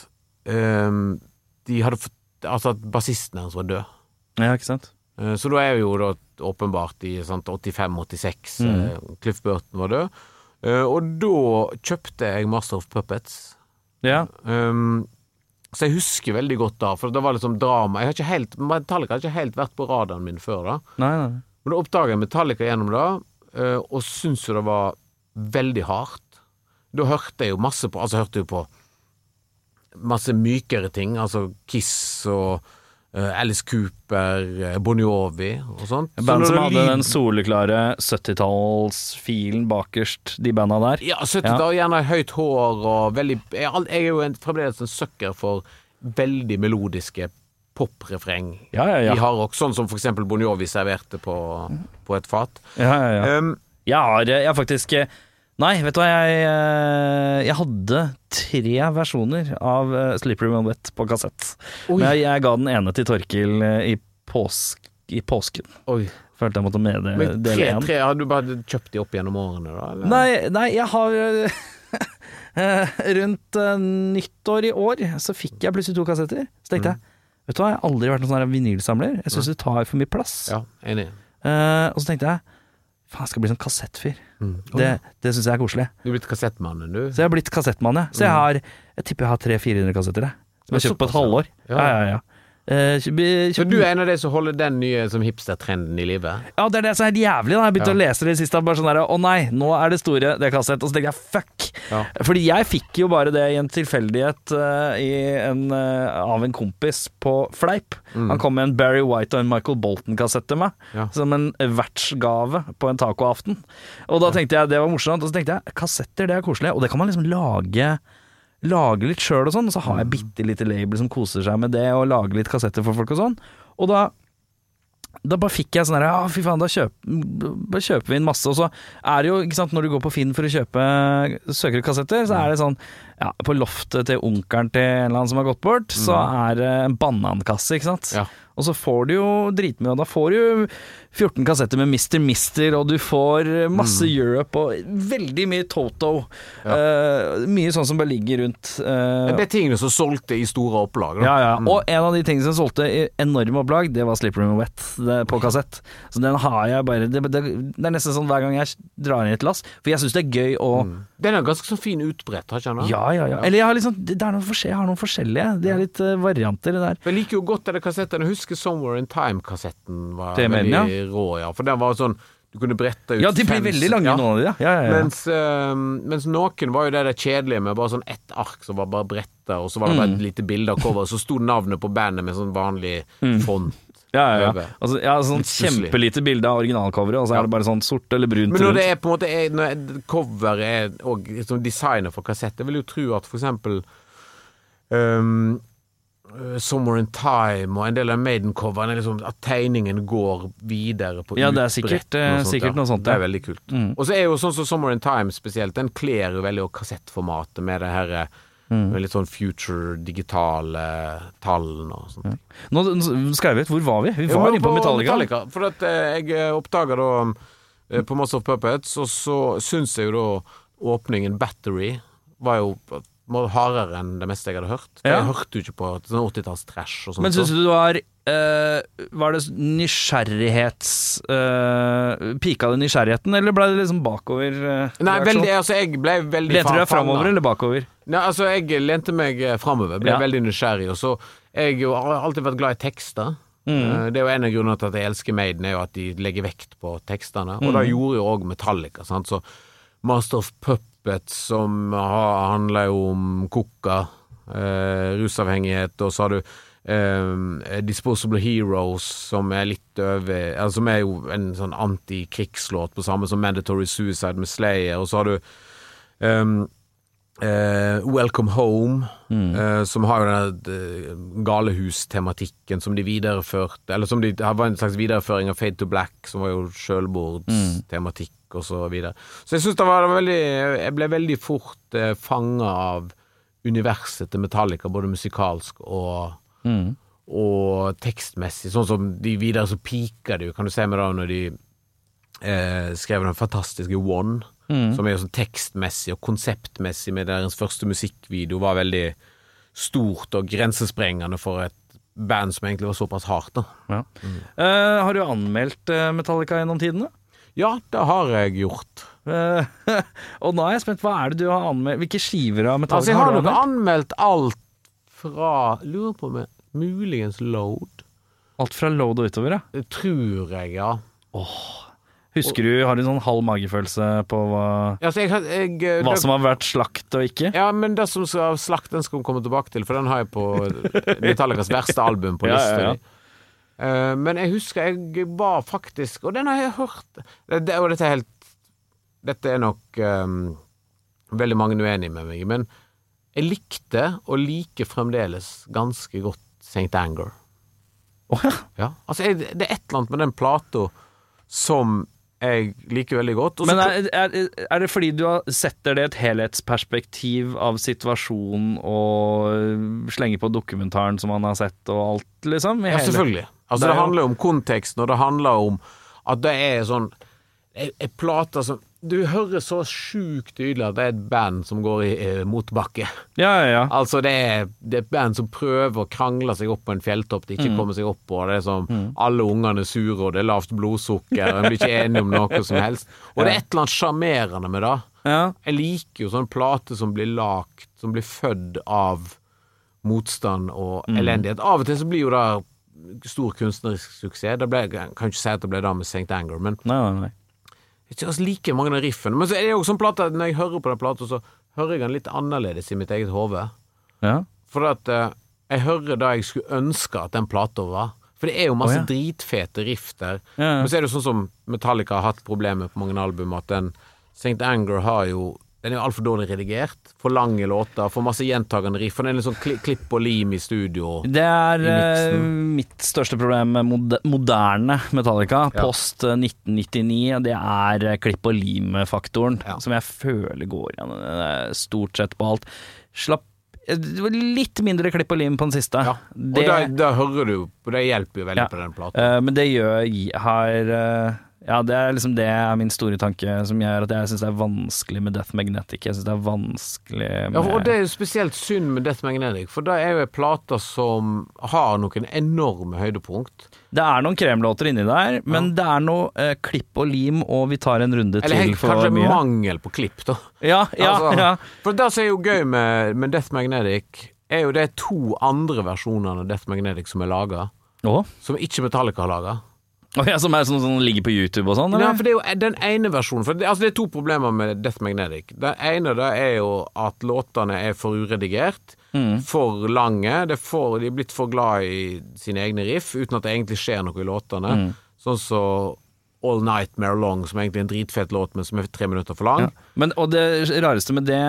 ehm, de hadde fått Altså at bassisten hans var død. Ja, ikke sant? Eh, Så da er vi jo da åpenbart i 85-86 Mm. Cliff Burton var død. Eh, og da kjøpte jeg Master of Puppets. Ja. Um, så jeg husker veldig godt da, for det var liksom drama. Jeg har ikke helt, Metallica har ikke helt vært på radaren min før da. Nei, nei. Men da oppdaga jeg Metallica gjennom det, eh, og syntes jo det var veldig hardt. Da hørte jeg jo masse på Altså, hørte jo på masse mykere ting, altså Kiss og eh, Alice Cooper, uh, Bon Jovi og sånt. Så Band som hadde den soleklare 70-tallsfilen bakerst, de banda der. Ja, 70-tallet, gjerne høyt hår og veldig Jeg er, jeg er jo en, fremdeles en sucker for veldig melodiske poprefreng Ja, ja, ja. i hardrock, sånn som for eksempel Bon Jovi serverte på, på et fat. ja, ja, ja. Um, Jeg har jeg har faktisk eh, Nei, vet du hva, jeg, eh, jeg hadde tre versjoner av eh, Slippery When Wet på kassett. Oi. Men jeg, jeg ga den ene til Torkil eh, i, påsk, i påsken. oi. Følte jeg måtte Men tre, tre, har du bare kjøpt de opp gjennom årene, da? Eller? Nei, nei, jeg har Rundt nyttår i år så fikk jeg plutselig to kassetter. Så tenkte jeg Vet du hva, jeg har aldri vært noen sånn vinylsamler. Jeg syns det tar for mye plass. Ja, enig. Uh, og så tenkte jeg faen, jeg skal bli sånn kassettfyr. Mm. Det, det syns jeg er koselig. Du er blitt kassettmannen, du. Så jeg har blitt kassettmann, ja. Så jeg har Jeg tipper jeg har 300-400 kassetter, jeg. Som jeg har kjøpt på et halvår. Ja. Ja, ja, Så du er en av de som holder den nye som hipster-trenden i live? Ja, det er det som er helt jævlig. da Jeg begynte Ja. å lese det i siste. Bare sånn der, Å nei, nå er det store, det kassett. Og så tenkte jeg fuck. Ja. Fordi jeg fikk jo bare det i en tilfeldighet uh, i en, uh, av en kompis på Fleip. Han kom med en Barry White og en Michael Bolton-kassett til meg. Ja. Som en vertsgave på en tacoaften. Og da tenkte jeg det var morsomt. Og så tenkte jeg kassetter, det er koselig. Og det kan man liksom lage Lage litt sjøl og sånn, og så har jeg bitte lite label som koser seg med det, og lager litt kassetter for folk og sånn. Og da da bare fikk jeg sånn her Ja, fy faen, da kjøper, kjøper vi inn masse. Og så er det jo, ikke sant, når du går på Finn for å kjøpe søker du kassetter, så er det sånn ja, på loftet til onkelen til en eller annen som har gått bort, så er det en banankasse, ikke sant. Ja. Og så får du jo dritmye, og da får du jo 14 kassetter med Mr. Mister, og du får masse Europe og veldig mye Toto. Eh, mye sånn som bare ligger rundt. Uh, Det er tingene som solgte i store opplag. Da. ja, ja. Og en av de tingene som solgte i enorme opplag, det var Slippery and Wet det, på kassett. Så den har jeg bare det, det, det er nesten sånn hver gang jeg drar inn et lass, for jeg syns det er gøy å Den er ganske sånn fin utbredt, har ikke den? Ja, ja, ja. Eller jeg har, liksom, det er noen jeg har noen forskjellige. De er litt uh, varianter, det der. Jeg liker jo godt denne kassetten. Jeg husker Somewhere in Time-kassetten var Det veldig rå, ja. For den var sånn Du kunne brette ut Ja, de blir fem- veldig lange, ja. nå. ja. ja. Mens, øh, mens noen var jo det der kjedelige med bare sånn ett ark som var bare bretta, og så var det bare Mm. et lite bilde av coveret, så sto navnet på bandet med sånn vanlig font. ja, ja, ja. Altså, ja sånn kjempelite bilde av originalcoveret, og så er det bare sånn sort eller brunt Men når det er på en måte er, når coveret er og liksom designet for kassett Jeg vil jo tro at for eksempel um, uh, Somewhere in Time og en del av Maiden-coverne liksom, At tegningen går videre på Ja, det er sikkert, eh, sånt, sikkert noe sånt, Det er veldig kult. Mm. Og så er jo sånn som 'Summer in Time spesielt, den kler jo veldig kassettformatet med det her eh, Mm. litt sånn future digitale tallene og sånt. Nå nå skrev vi ut, hvor var vi? Vi var inne på Metallica. For at eh, jeg oppdaga da eh, på Master of Puppets, og så syns jeg jo da åpningen Battery var jo hardere enn det meste jeg hadde hørt. Ja. Jeg hørte jo ikke på sånn 80-talls trash og sånt. Men syns du du var Uh, Var det nysgjerrighets uh, Pika det nysgjerrigheten, eller ble det liksom bakover? Uh, Nei, veldig, altså jeg ble veldig Lente du deg framover eller bakover? Nei, altså jeg lente meg framover, ble Ja. veldig nysgjerrig, og så Jeg har alltid vært glad i tekster. Mm. Det er jo en av grunnene til at jeg elsker Maiden, er jo at de legger vekt på tekstene. Og Mm. det gjorde jo òg Metallica. Sant? Så Master of Puppets, som ha- handler jo om koka, eh, rusavhengighet, og så har du eh, Disposable Heroes, som er litt over altså, Som er jo en sånn antikrigslåt, på samme som Mandatory Suicide med Slayer, og så har du ehm, eh, Welcome Home, eh, som har jo den galehustematikken som de videreførte, eller som de det var en slags videreføring av Fade to Black, som var jo sjølmordstematikk og så videre. Så jeg syns det var veldig Jeg ble veldig fort uh, fanga av universet til Metallica, både musikalsk og Mm. og tekstmessig. Sånn som de videre så piker det jo, kan du se med da når de eh, skrev den fantastiske One, Mm. som er jo sånn tekstmessig og konseptmessig med deres første musikkvideo var veldig stort og grensesprengende for et band som egentlig var såpass hardt, da. Ja. Eh, har du anmeldt eh, Metallica gjennom tidene? Ja, det har jeg gjort. Uh, og nå er jeg spent, hva er det du har anmeldt? Hvilke skiver av Metallica Altså, jeg har du nok anmeldt? anmeldt alt fra Lurer på om jeg Muligens Load. Alt fra Load og utover, ja. Tror jeg, ja. Husker du, har du sånn halv magefølelse på hva, Altså, jeg, jeg, eh, hva det- som har vært slakt og ikke? Ja, men det som skal slakt, den skal vi komme tilbake til, for den har jeg på Metallicas verste album på lista ja, ja. Eh, men jeg husker jeg var faktisk Og den har jeg hørt det, det, Og dette er helt Dette er nok um, veldig mange uenige med meg men jeg likte og liker fremdeles ganske godt St. Anger. Oh, ja. Ja. Altså, jeg, det er et eller annet med den plata som jeg liker veldig godt. Også Men er, er, er det fordi du setter det et helhetsperspektiv av situasjonen og slenger på dokumentaren som man har sett og alt, liksom? Ja, selvfølgelig. Altså, Det det, handler jo- om konteksten, og det handler om at det er sånn Ei plate som Du hører så sjukt tydelig at det er et band som går i eh, motbakke. Ja, ja, ja. Altså, det er, det er et band som prøver å krangle seg opp på en fjelltopp de Mm. ikke kommer seg opp på. Det er som alle ungene er sure, og det er lavt blodsukker, og en blir ikke enige om noe som helst. Og det er et eller annet sjarmerende med det. ja. Jeg liker jo sånne plater som blir lagt, som blir født av motstand og Mm. elendighet. Av og til så blir jo det stor kunstnerisk suksess. Det ble, jeg kan ikke si at det ble det med St. Anger, men Nei, nei, nei. Jeg altså, like mange av riffene. Men så er det jo sånn plate når jeg hører på den plata, så hører jeg den litt annerledes i mitt eget hode. Ja. For at eh, jeg hører da jeg skulle ønske at den plata var. For det er jo masse oh, ja. dritfete riff der. Ja. Men så er det jo sånn som Metallica har hatt problemer på mange album, at den St. Anger har jo Den er jo altfor dårlig redigert. For lange låter, for masse gjentagende riff. For den er litt sånn kli, klipp og lim i studio. Det er eh, mitt største problem med mod moderne Metallica, Ja. post eh, 1999. Det er eh, klipp og lim-faktoren, Ja. som jeg føler går igjen eh, stort sett på alt. slapp eh, det var litt mindre klipp og lim på den siste. Ja. Det- Og da, da hører du Og det hjelper jo veldig på den platen. Uh, men det gjør har eh, Ja, det er liksom det er min store tanke som gjør at jeg syns det er vanskelig med Death Magnetic. Jeg syns det er vanskelig med Ja, og det er jo spesielt synd med Death Magnetic, for det er jo ei plate som har noen enorme høydepunkt. Det er noen kremlåter inni der, men det er noe eh, klipp og lim, og vi tar en runde Eller til for mye. Eller kanskje mangel på klipp, da. Ja, ja, Altså, ja. For det som er jo gøy med, med Death Magnetic, er jo det to andre versjoner av Death Magnetic som er laga, som ikke Metallica har laga. Å ja, som er sånn sånn, ligger på YouTube og sånn? Ja, for det er jo den ene versjonen For det, altså det er to problemer med Death Magnetic. Det ene det er jo at låtene er for uredigert, Mm. for lange. Det for, de er blitt for glad i sine egne riff, uten at det egentlig skjer noe i låtene. Mm. Sånn som All Nightmare Long, som er egentlig er en dritfet låt, men som er tre minutter for lang. Ja. Men, og det rareste med det,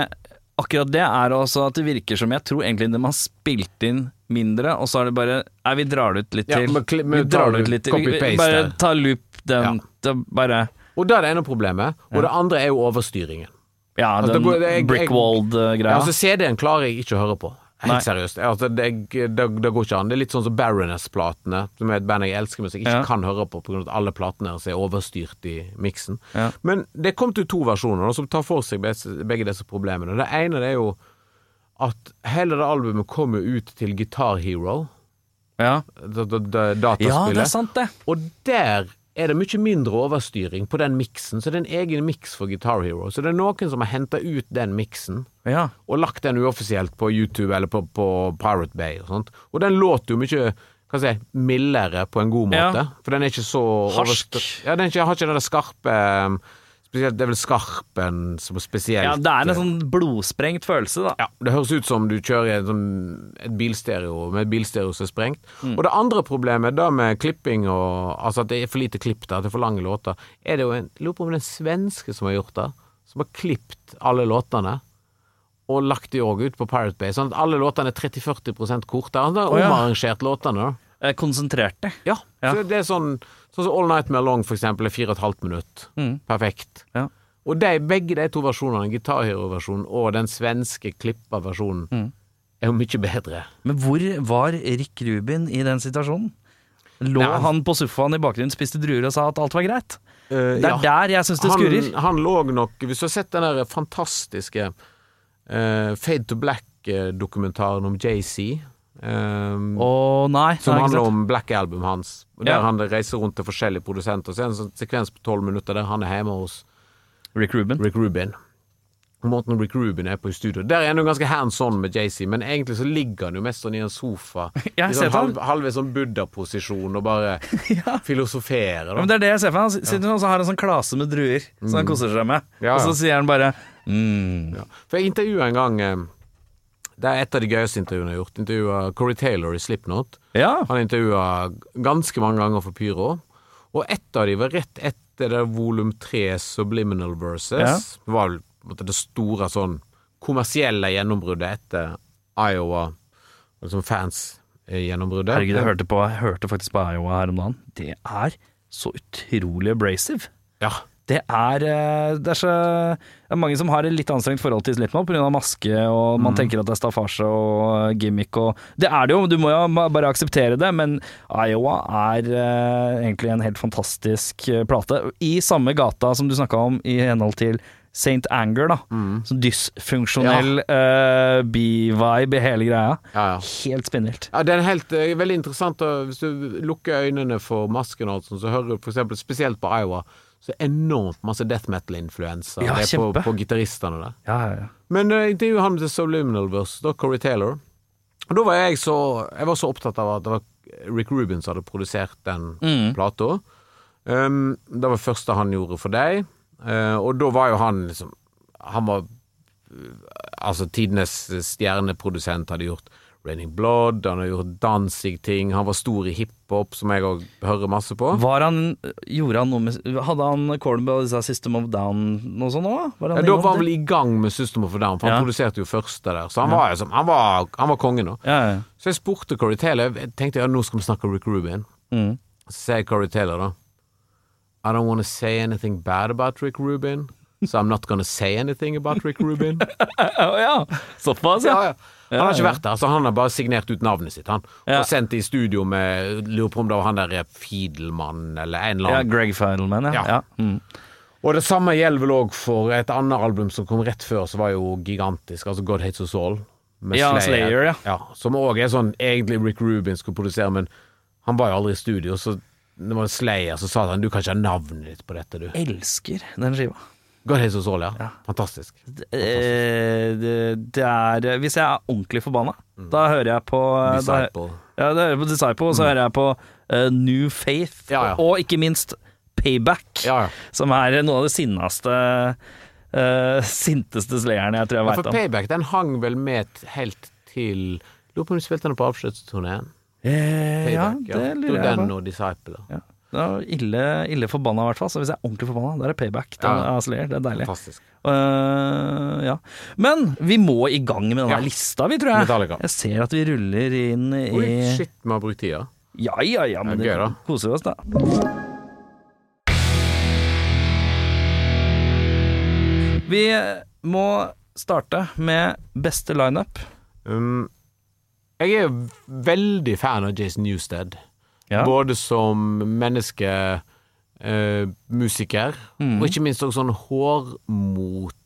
akkurat det, er også at det virker som Jeg tror egentlig de har spilt inn mindre, og så er det bare Nei, vi drar det ut litt Ja, til. men vi drar det ut litt til. Bare ta loop den. Ja. Bare Og det er det ene problemet. Og det andre er jo overstyringen. Ja, Altså, den altså. Ja, altså CD-en klarer jeg ikke å høre på. Nei. Helt seriøst. Altså, det, det, det går ikke an. Det er litt sånn som Baroness-platene, som er et band jeg elsker, men som jeg ikke Ja. kan høre på pga. at alle platene deres er overstyrt i miksen. Ja. Men det kom til to versjoner da, som tar for seg begge disse problemene. Det ene det er jo at hele det albumet kommer ut til Guitar Hero, ja. Dataspillet da- da- ja, det er sant, det. Og der er det mye mindre overstyring på den miksen, så det er en egen miks for Guitar Hero. Så det er noen som har henta ut den miksen Ja. og lagt den uoffisielt på YouTube eller på, på Pirate Bay og sånt. Og den låter jo mye hva skal jeg mildere på en god måte, Ja. for den er ikke så Harsk. Ja, den ikke, har ikke den skarpe um, Spesielt, Det er vel skarpen som er spesielt ja, det er en sånn blodsprengt følelse, da. ja, Det høres ut som du kjører en sånn, et bilstereo med et bilstereo som er sprengt. Mm. Og det andre problemet da med klipping og Altså at det er for lite klipp der, at det er for lange låter, er det jo en lurer på om det er en svenske som har gjort det. Som har klippet alle låtene. Og lagt de òg ut på Pirate Bay, sånn at alle låtene er 30-40 korte. Han har Å, ja. omarrangert låtene. Eh, Konsentrerte. Ja, Ja. Så det er sånn Sånn som All Night More Long, for eksempel, er fire og et halvt minutt. Mm. Perfekt. Ja. Og de, begge de to versjonene, Guitar Hero-versjonen og den svenske klippa versjonen, Mm. er jo mye bedre. Men hvor var Rick Rubin i den situasjonen? Lå Nei, han- han på sofaen i bakgrunnen, spiste druer og sa at alt var greit? Uh, Det er der jeg syns det skurrer. Han, han lå nok Hvis du har sett den der fantastiske uh, Fade to Black-dokumentaren om JC eh, oh, nei, Som handler om Black Album hans. Og Der Ja. han reiser rundt til forskjellige produsenter. Så er det en sånn sekvens på tolv minutter der han er hjemme hos Rick Rubin. Rick Rubin. Måten Rick Rubin er på i studio. Der er han jo ganske hands on med JC, men egentlig så ligger han jo mest sånn i en sofa. Ja, I sånn halv, halvveis sånn buddha-posisjon og bare Ja. filosoferer. Ja, Da. men det er det jeg ser for meg. Han sitter og har en sånn klase med druer som han koser seg med. Mm. Ja, Og så sier han bare mm. Ja. For jeg intervjua en gang eh, Det er et av de gøyeste intervjuene jeg har gjort. Intervjua Corey Taylor i Slipknot. Ja. Han intervjua ganske mange ganger for Pyro. Og ett av de var rett etter det volum tre Subliminal Verses. Ja. Det var måte det store sånn kommersielle gjennombruddet etter Iowa. Liksom fans-gjennombruddet. Herregud, jeg hørte, på, jeg hørte faktisk på Iowa her om dagen. Det er så utrolig abrasive. Ja. Det er, eh, det er så Det er mange som har et litt anstrengt forhold til Slipknot pga. maske, og man tenker at det er staffasje og gimmick og Det er det jo, du må jo bare akseptere det, men Iowa er eh, egentlig en helt fantastisk eh, plate. I samme gata som du snakka om i henhold til St. Anger, da. Sånn dysfunksjonell eh, B-vibe i hele greia. Ja, ja. Helt spinnvilt. Ja, det er helt, eh, veldig interessant Hvis du lukker øynene for masken og alt sånt, så hører du for eksempel, spesielt på Iowa, så enormt masse death metal-influensa Ja, på, på gitaristene der. Ja, ja, ja. Men uh, intervjuet han til Subliminal Verse, da Corey Taylor. Og da var jeg så Jeg var så opptatt av at det var Rick Rubin som hadde produsert den Mm. plata. Um, det var det første han gjorde for deg, uh, og da var jo han liksom Han var uh, Altså tidenes stjerneprodusent, hadde gjort Raining Blood, han har gjort Danzig-ting, han var stor i hiphop, som jeg òg hører masse på. Var han, gjorde han noe med Hadde han Cornbell disse System of Down noe sånt òg? Ja, da var han vel i gang med System of Down, for han Ja. produserte jo første der. Så han var, liksom, han var, han var kongen nå. Ja, ja. Så jeg spurte Corey Taylor Jeg tenkte ja, nå skal vi snakke Rick Rubin. Mm. Så sier Corey Taylor da I don't want to say anything bad about Rick Rubin, So I'm not gonna say anything about Rick Rubin. oh, ja. Såpass, ja. Ja, ja. Han har ikke Ja, ja. vært der, så han har bare signert ut navnet sitt, han. Ja. Og sendt det i studio med Lurer på om det var han der Fiedelmann, eller en eller Ja, annen. Greg Fiedelmann, ja. Ja. ja. Mm. Og det samme gjelder vel òg for et annet album som kom rett før, som var jo gigantisk, altså God Hates Us All. Med Ja, Slayer, ja. Som òg er sånn egentlig Rick Rubin skulle produsere, men han var jo aldri i studio, så det var Slayer som sa han du kan ikke ha navnet ditt på dette, du. Elsker den skiva. God Jesus ål, ja. Fantastisk. Fantastisk. Eh, det, det er Hvis jeg er ordentlig forbanna, da hører jeg på da, Ja, da hører jeg på Disciple, og så hører jeg på uh, New Faith, Ja, ja. og ikke minst Payback, Ja, ja. som er noe av det sinneste uh, sinteste slayeren jeg tror jeg Ja, veit om. Payback den hang vel med helt til Lurer på om du spilte den på avskjedsturneen. Eh, ja, det lurer jeg på. Den og Disciple. Ja. Det er ille, ille forbanna, i hvert fall. Så hvis jeg er ordentlig forbanna, da er det payback. Den, Ja. av Slayer. Det er deilig. Fantastisk. Uh, ja. Men vi må i gang med denne Ja. lista, vi, tror jeg. Metallica. Jeg ser at vi ruller inn i Oi, shit, vi har brukt tida. Ja, ja, ja, men Det er gøy, det koser vi oss, da. Vi må starte med beste lineup. Um, jeg er veldig fan av Jason Newsted. Ja. Både som menneske, eh, musiker, Mm. og ikke minst også sånn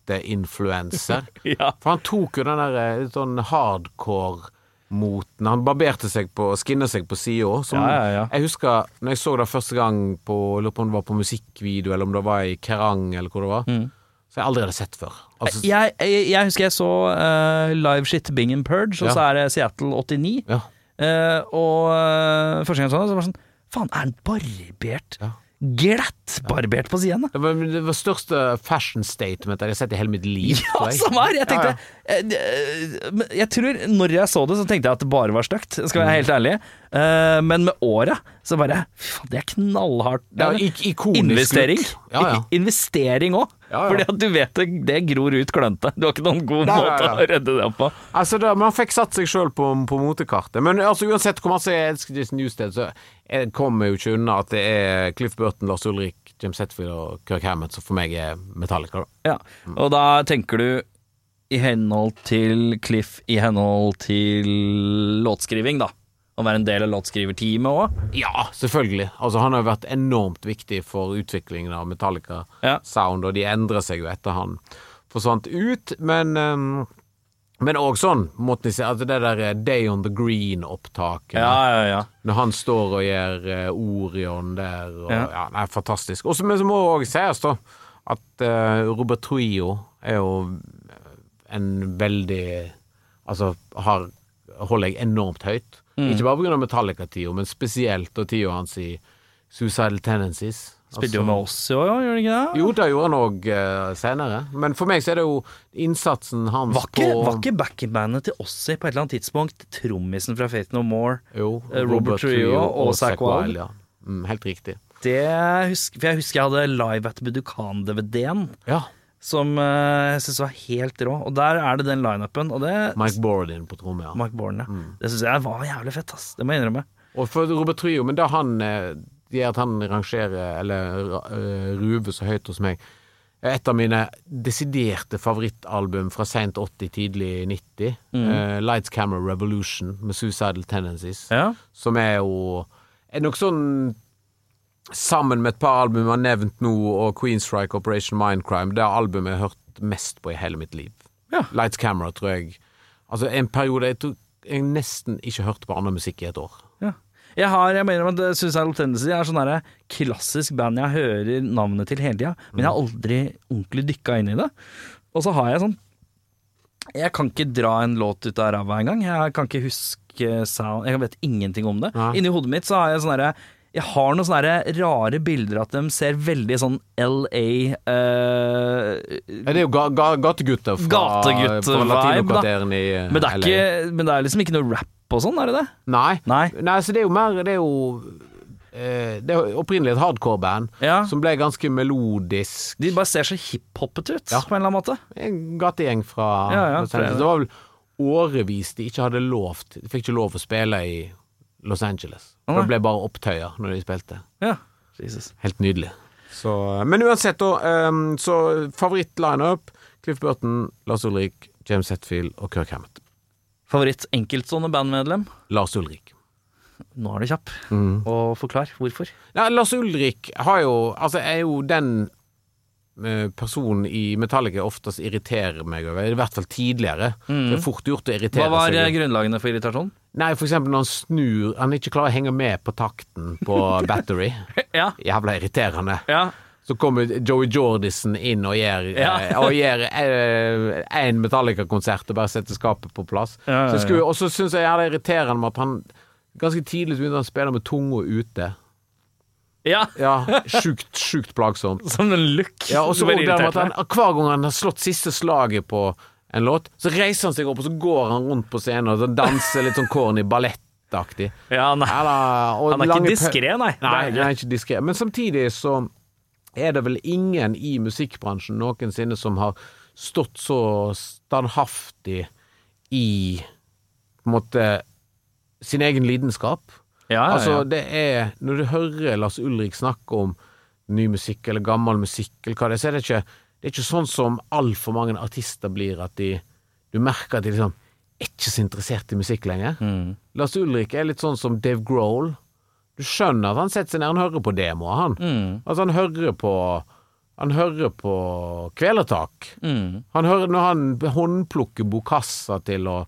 hårmoteinfluenser. Ja. For han tok jo den der eh, litt sånn hardcore-moten. Han barberte seg på, skinna seg på sida. Ja, ja, ja. Jeg husker når jeg så det første gang på, lurer på om det var på musikkvideo, eller om det var i Kerrang, eller hvor det var. Mm. Så jeg aldri hadde sett før. Altså, Jeg, jeg, jeg husker jeg så uh, Live Shit Bing and Purge, og så er det Seattle 89. ja. Eh, og eh, første gang jeg så det, så var det sånn Faen, er han barbert? Ja. Glatt barbert på siden. Det var det var største fashion statement jeg har sett i hele mitt liv. Ja, samme her! Jeg tenkte Ja, ja. eh, Jeg tror når jeg så det, så tenkte jeg at det bare var stygt, skal være helt ærlig. Eh, men med året så bare Fy faen, det er knallhardt. Det er ja, ikonisk investering. Ja, ja. Investering òg. Ja, ja. Fordi at du vet det, det gror ut klønte. Du har ikke noen god Nei, nei, måte ja, å redde det på. Altså, da, Man fikk satt seg sjøl på, på motekartet. Men altså, uansett hvor masse jeg elsker Jason Newsted, så jeg kommer jo ikke unna at det er Cliff Burton, Lars Ulrik, James Hetfield og Kirk Hammett som for meg er Metallica. Da. Ja, og da tenker du i henhold til Cliff, i henhold til låtskriving, da. Å være en del av låtskriverteamet òg. Ja, selvfølgelig. Altså, han har jo vært enormt viktig for utviklingen av Metallica Ja. Sound, og de endrer seg jo etter han forsvant ut. Men um, men òg sånn, måtte jeg si, altså det der Day on the Green-opptaket. Ja, ja, ja. Når han står og gjør eh, Orion der. Og, Ja. ja. nei, fantastisk. Og så men så må det òg sies, da, at uh, Robert Trio er jo en veldig Altså har, holder jeg enormt høyt. Mm. Ikke bare pga. Metallica-tida, men spesielt og tida hans i Suicidal Tendencies. Spilte jo med oss i år, gjør han ikke det? Jo, det gjorde han òg uh, senere. Men for meg så er det jo innsatsen hans Var ikke, på var ikke backing-bandet til Ossie på et eller annet tidspunkt trommisen fra Faith No More? Jo, uh, Robert Trio og Zack Wild? ja. Mm, helt riktig. Det for jeg husker jeg hadde Live at Budokan-DVD-en, Ja. Som eh, jeg syns var helt rå. Og der er det den lineupen, og det Mike Bordin på tromme, ja. Mike Borden, ja. Mm. Det syns jeg var jævlig fett, ass. Det må jeg innrømme. Og for Robert Trio, men da han eh, gjør at han rangerer, eller uh, ruver så høyt hos meg Et av mine desiderte favorittalbum fra seint 80, tidlig 90. eh, Lights Camera Revolution med Suicidal Tendencies. Ja. Som er jo Er nok sånn Sammen med et par album jeg har nevnt nå, og Queenstrike Operation Mindcrime, det er albumet jeg har hørt mest på i hele mitt liv. Ja. Lights Camera, tror jeg Altså, en periode jeg, tror, jeg nesten ikke hørte på annen musikk i et år. Ja. Jeg har, jeg mener at Suicidal Tendency er sånn klassisk band jeg hører navnet til hele tida, men jeg har aldri ordentlig dykka inn i det. Og så har jeg sånn Jeg kan ikke dra en låt ut av ræva engang. Jeg kan ikke huske sound Jeg vet ingenting om det. Ja. Inni hodet mitt så har jeg sånn derre jeg har noen sånne rare bilder at de ser veldig sånn LA uh, det er jo ga, ga, gategutter fra, Gategutt-vibe, fra latinokvarteren i eh, men, det ikke, men det er liksom ikke noe rap og sånn, er det det? Nei. Nei. Nei, så det er jo mer Det er jo eh, Det er opprinnelig et hardcore-band Ja. som ble ganske melodisk. De bare ser så hiphoppete ut, Ja. på en eller annen måte. En gategjeng fra Ja, for- Det var vel årevis de ikke hadde lov til De fikk ikke lov å spille i Los Angeles. For det ble bare opptøyer når de spilte. Ja. Jesus. Helt nydelig. Så, men uansett, da. ehm, så favoritt-lineup Cliff Burton, Lars Ulrik, James Hetfield og Kirk Hammett. Favoritt enkeltstående bandmedlem? Lars Ulrik. Nå er du kjapp. Mm. Og forklar hvorfor. Ja, Lars Ulrik har jo Altså, er jo den eh, personen i Metallica oftest irriterer meg over. I hvert fall tidligere. Det er fort gjort å irritere Hva var seg. eh, grunnlagene for irritasjon? Nei, for eksempel når han snur Han ikke klarer å henge med på takten på Battery. Ja. Jævla irriterende. ja. Så kommer Joey Jordison inn og gjør, Ja. eh, og gjør én Metallica-konsert og bare setter skapet på plass. Ja, ja, ja. og så syns jeg det er irriterende med at han ganske tidlig begynte å spille med tunga ute. ja. Ja, Sjukt, sjukt plagsomt. Som en look. Ja, og så Hver gang han har slått siste slaget på en låt, så reiser han seg opp og så går han rundt på scenen og så danser litt sånn corny ballettaktig. Ja, nei. Eller, Han er ikke diskré, nei. Nei, han er ikke diskré. Men samtidig så er det vel ingen i musikkbransjen noensinne som har stått så standhaftig i på en måte sin egen lidenskap. Ja, ja, Altså, det er Når du hører Lars Ulrik snakke om ny musikk eller gammel musikk eller hva det er, så er det ikke Det er ikke sånn som altfor mange artister blir, at de Du merker at de liksom er ikke så interessert i musikk lenger. Mm. Lars Ulrik er litt sånn som Dave Grohl. Du skjønner at han setter seg ned og hører på demoer, han. Mm. Altså, han hører på Han hører på Kvelertak. Mm. Han hører, når han håndplukker Bokassa til å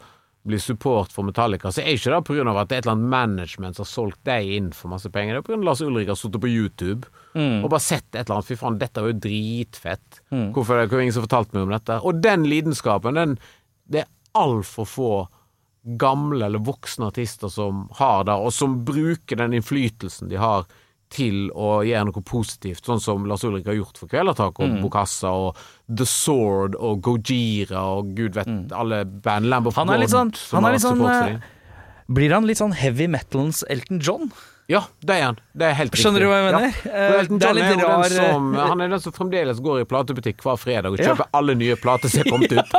bli support for Metallica, så er ikke det på grunn av at det er et eller annet management som har solgt deg inn for masse penger. Det er av Lars Ulrik har sittet på YouTube Mm. og bare sett et eller annet. Fy faen, dette var jo dritfett. Det hvorfor er det ingen som fortalte meg om dette? Og den lidenskapen, den Det er altfor få gamle eller voksne artister som har det, og som bruker den innflytelsen de har til å gjøre noe positivt, sånn som Lars Ulrik har gjort for Kvelertak og Bokassa og The Sword og Gojira og gud vet alle band Lamb of Han er God litt sånn- han er litt sånn, eh. Blir han litt sånn heavy metalens Elton John? Ja, det er han. Det er helt Skjønner riktig. du hva jeg mener? Ja. Eh, Elton John er er jo rar, den som, eh, han er den som fremdeles går i platebutikk hver fredag og Ja. kjøper alle nye plater som er kommet ut.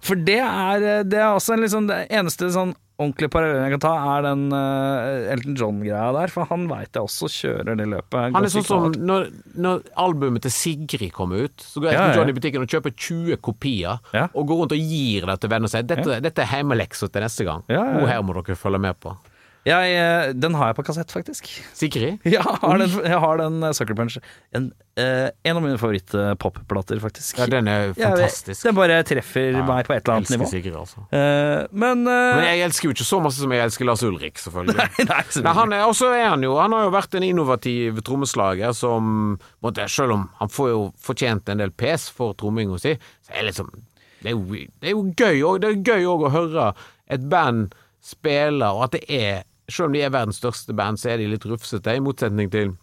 For det er, det er også en sånn Det eneste sånn ordentlige parallellen jeg kan ta, er den uh, Elton John-greia der. For han veit jeg også kjører det løpet. Han er sånn som når, når albumet til Sigrid kom ut, så går Ja, Elton ja. John i butikken og kjøper 20 kopier, Ja. og går rundt og gir det til venner og sier dette, dette er hjemmeleksa til neste gang. Ja, ja, ja. Hun her må dere følge med på. Jeg, eh, den har jeg på kassett, faktisk. Sikkeri? Jeg har den, jeg har den eh, Sucker Punch. En, eh, en av mine favorittpopplater, faktisk. Ja, den er Jeg fantastisk. Den bare treffer Ja, meg på et eller annet nivå. Sigrid, altså. Eh, men, eh, Men jeg elsker jo ikke så masse som jeg elsker Lars Ulrik, selvfølgelig. Nei, nei, selvfølgelig. Nei, han er, er han jo Han har jo vært en innovativ trommeslager som måtte, Selv om han får jo fortjent en del pes for tromminga si, så er det liksom Det er jo, det er jo gøy og Det gøy òg å høre et band spille, og at det er Selv om de er verdens største band, så er de litt rufsete, i motsetning til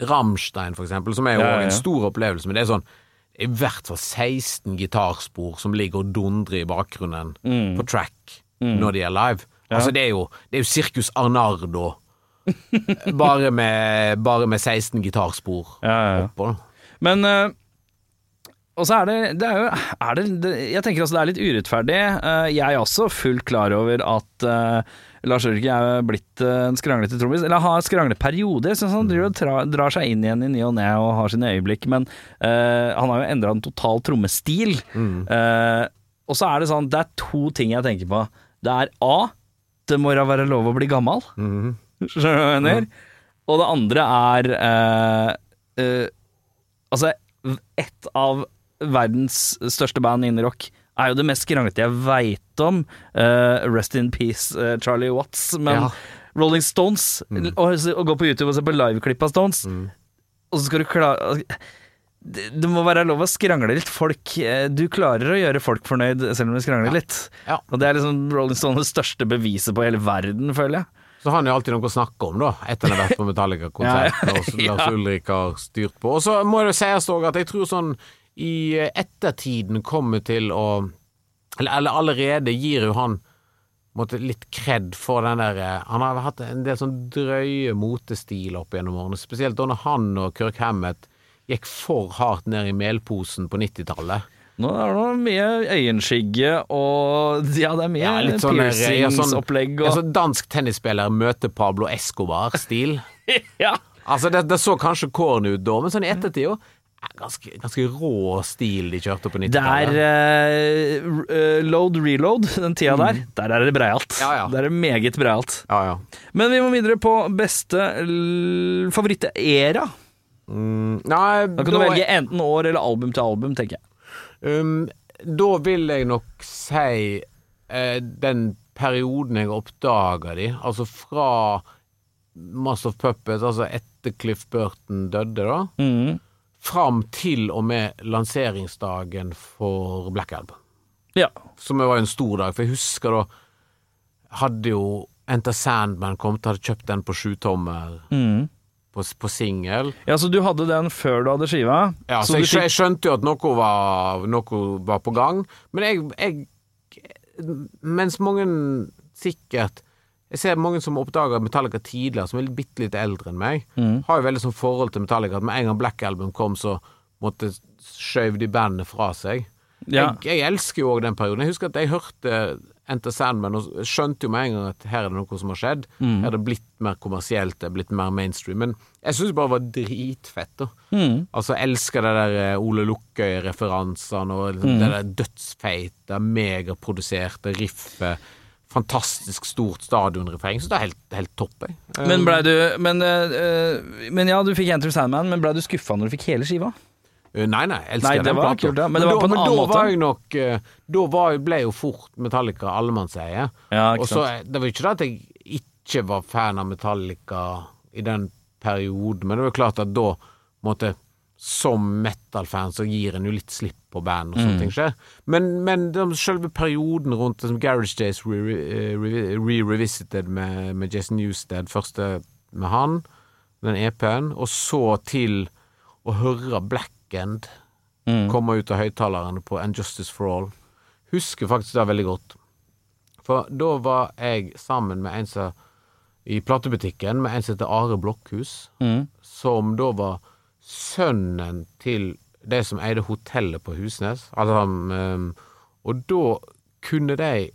Rammstein, for eksempel, som er jo Ja, ja, ja. en stor opplevelse, men det er sånn i hvert fall 16 gitarspor som ligger og dundrer i bakgrunnen Mm. på track når de er live. Altså, det er jo, det er jo Circus Arnardo, bare med, bare med 16 gitarspor Ja, ja, ja. oppå. Men uh Og så er det, det er jo er det, det, Jeg tenker også det er litt urettferdig. Eh, jeg er også fullt klar over at eh, Lars Ulrik er blitt eh, en skranglete trommis. Eller har skrangleperioder. Jeg synes han tra, drar seg inn igjen i ny og ne og har sine øyeblikk. Men uh, han har jo endra en total trommestil. Eh, og så er det sånn Det er to ting jeg tenker på. Det er A. Det må da være lov å bli gammel. Skjønner du hva jeg mener? Og det andre er uh, Altså, ett av verdens største band innen rock er jo det mest kranglete jeg veit om. Uh, rest in peace, uh, Charlie Watts. Men Ja. Rolling Stones og, og gå på YouTube og se på liveklipp av Stones, og så skal du klare det, det må være lov å skrangle litt. Folk eh, Du klarer å gjøre folk fornøyd selv om du skrangler litt. Ja. Og det er liksom Rolling Stones største beviset på hele verden, føler jeg. Så har han jo alltid noe å snakke om, da, etter han har vært på Metallica-konsert. Ja, ja. og Lars Ulrik har styrt på. Og så må det sies òg at jeg tror sånn i ettertiden kommer til å Eller, eller allerede gir jo han måtte, litt kred for den der eh, Han har hatt en del sånn drøye motestiler opp gjennom årene, spesielt da han og Kirk Hammett gikk for hardt ned i melposen på 90-tallet. Nå er det mye øyenskygge og Ja, det er mye Ja, sånn der, ja, sånn- og sånn dansk tennisspiller møter Pablo Escobar-stil. Ja! Altså, det, det så kanskje corny ut da, men sånn i ettertid jo eh, Ganske, ganske rå stil de kjørte på er 90-tallet. Det er eh, load reload, den tida der. Der er det breialt. Mm. Ja, ja. Der er det meget breialt. Ja, ja. Men vi må videre på beste favoritt-era. Mm, nei, Da kan du velge enten år eller album til album, tenker jeg. Um, da vil jeg nok si uh, den perioden jeg oppdaga de, altså fra Mass of Puppets, altså etter Cliff Burton døde, da, Mhm. Fram til og med lanseringsdagen for Black Album. Ja. Som var en stor dag, for jeg husker da hadde jo Enter Sandman kommet, hadde kjøpt den på sjutommer Mm. på, på singel. ja, så du hadde den før du hadde skiva? Ja, så så jeg, jeg skjønte jo at noe var, noe var på gang, men jeg, jeg Mens mange sikkert Jeg ser mange som oppdager Metallica tidligere, som er bitte litt eldre enn meg, Mm. har jo veldig sånn forhold til Metallica at med en gang Black Album kom, så måtte skjøv de bandet fra seg. Ja. Jeg, jeg elsker jo òg den perioden. Jeg husker at jeg hørte Enter Sandman og skjønte jo med en gang at her er det noe som har skjedd. Mm. Her er det blitt mer kommersielt, det er blitt mer mainstream. Men jeg syns det bare var dritfett, da. Mm. Altså, jeg elsker det der eh, Ole Lukkøy-referansene og liksom Mm. det der dødsfeite, megaproduserte riffet. Fantastisk stort stadionrefreng. Så det er helt, helt topp, jeg. Men blei du men, eh, eh, men ja, du fikk Enter Sandman, men blei du skuffa når du fikk hele skiva? Nei, nei, jeg elsker Nei, det den var kult, ja, men det var da, på en annen måte. Var jeg nok, da var, ble jo fort Metallica allemannseie. Ja, Og så. Det var ikke det at jeg ikke var fan av Metallica i den perioden, men det var klart at da måtte som metal-fan så gir en jo litt slipp på band og Mm. sånne ting skjer. Men, men selve perioden rundt som Garage Days re- re- re-revisited med, med Jason Newsted, første med han, den EP-en, og så til å høre Black End Mm. komme ut av høyttalerne på And Justice for All. Husker faktisk det veldig godt. For da var jeg sammen med en som i platebutikken med en som heter Are Blokkhus, Mm. som da var sønnen til de som eide hotellet på Husnes. Altså, og da kunne de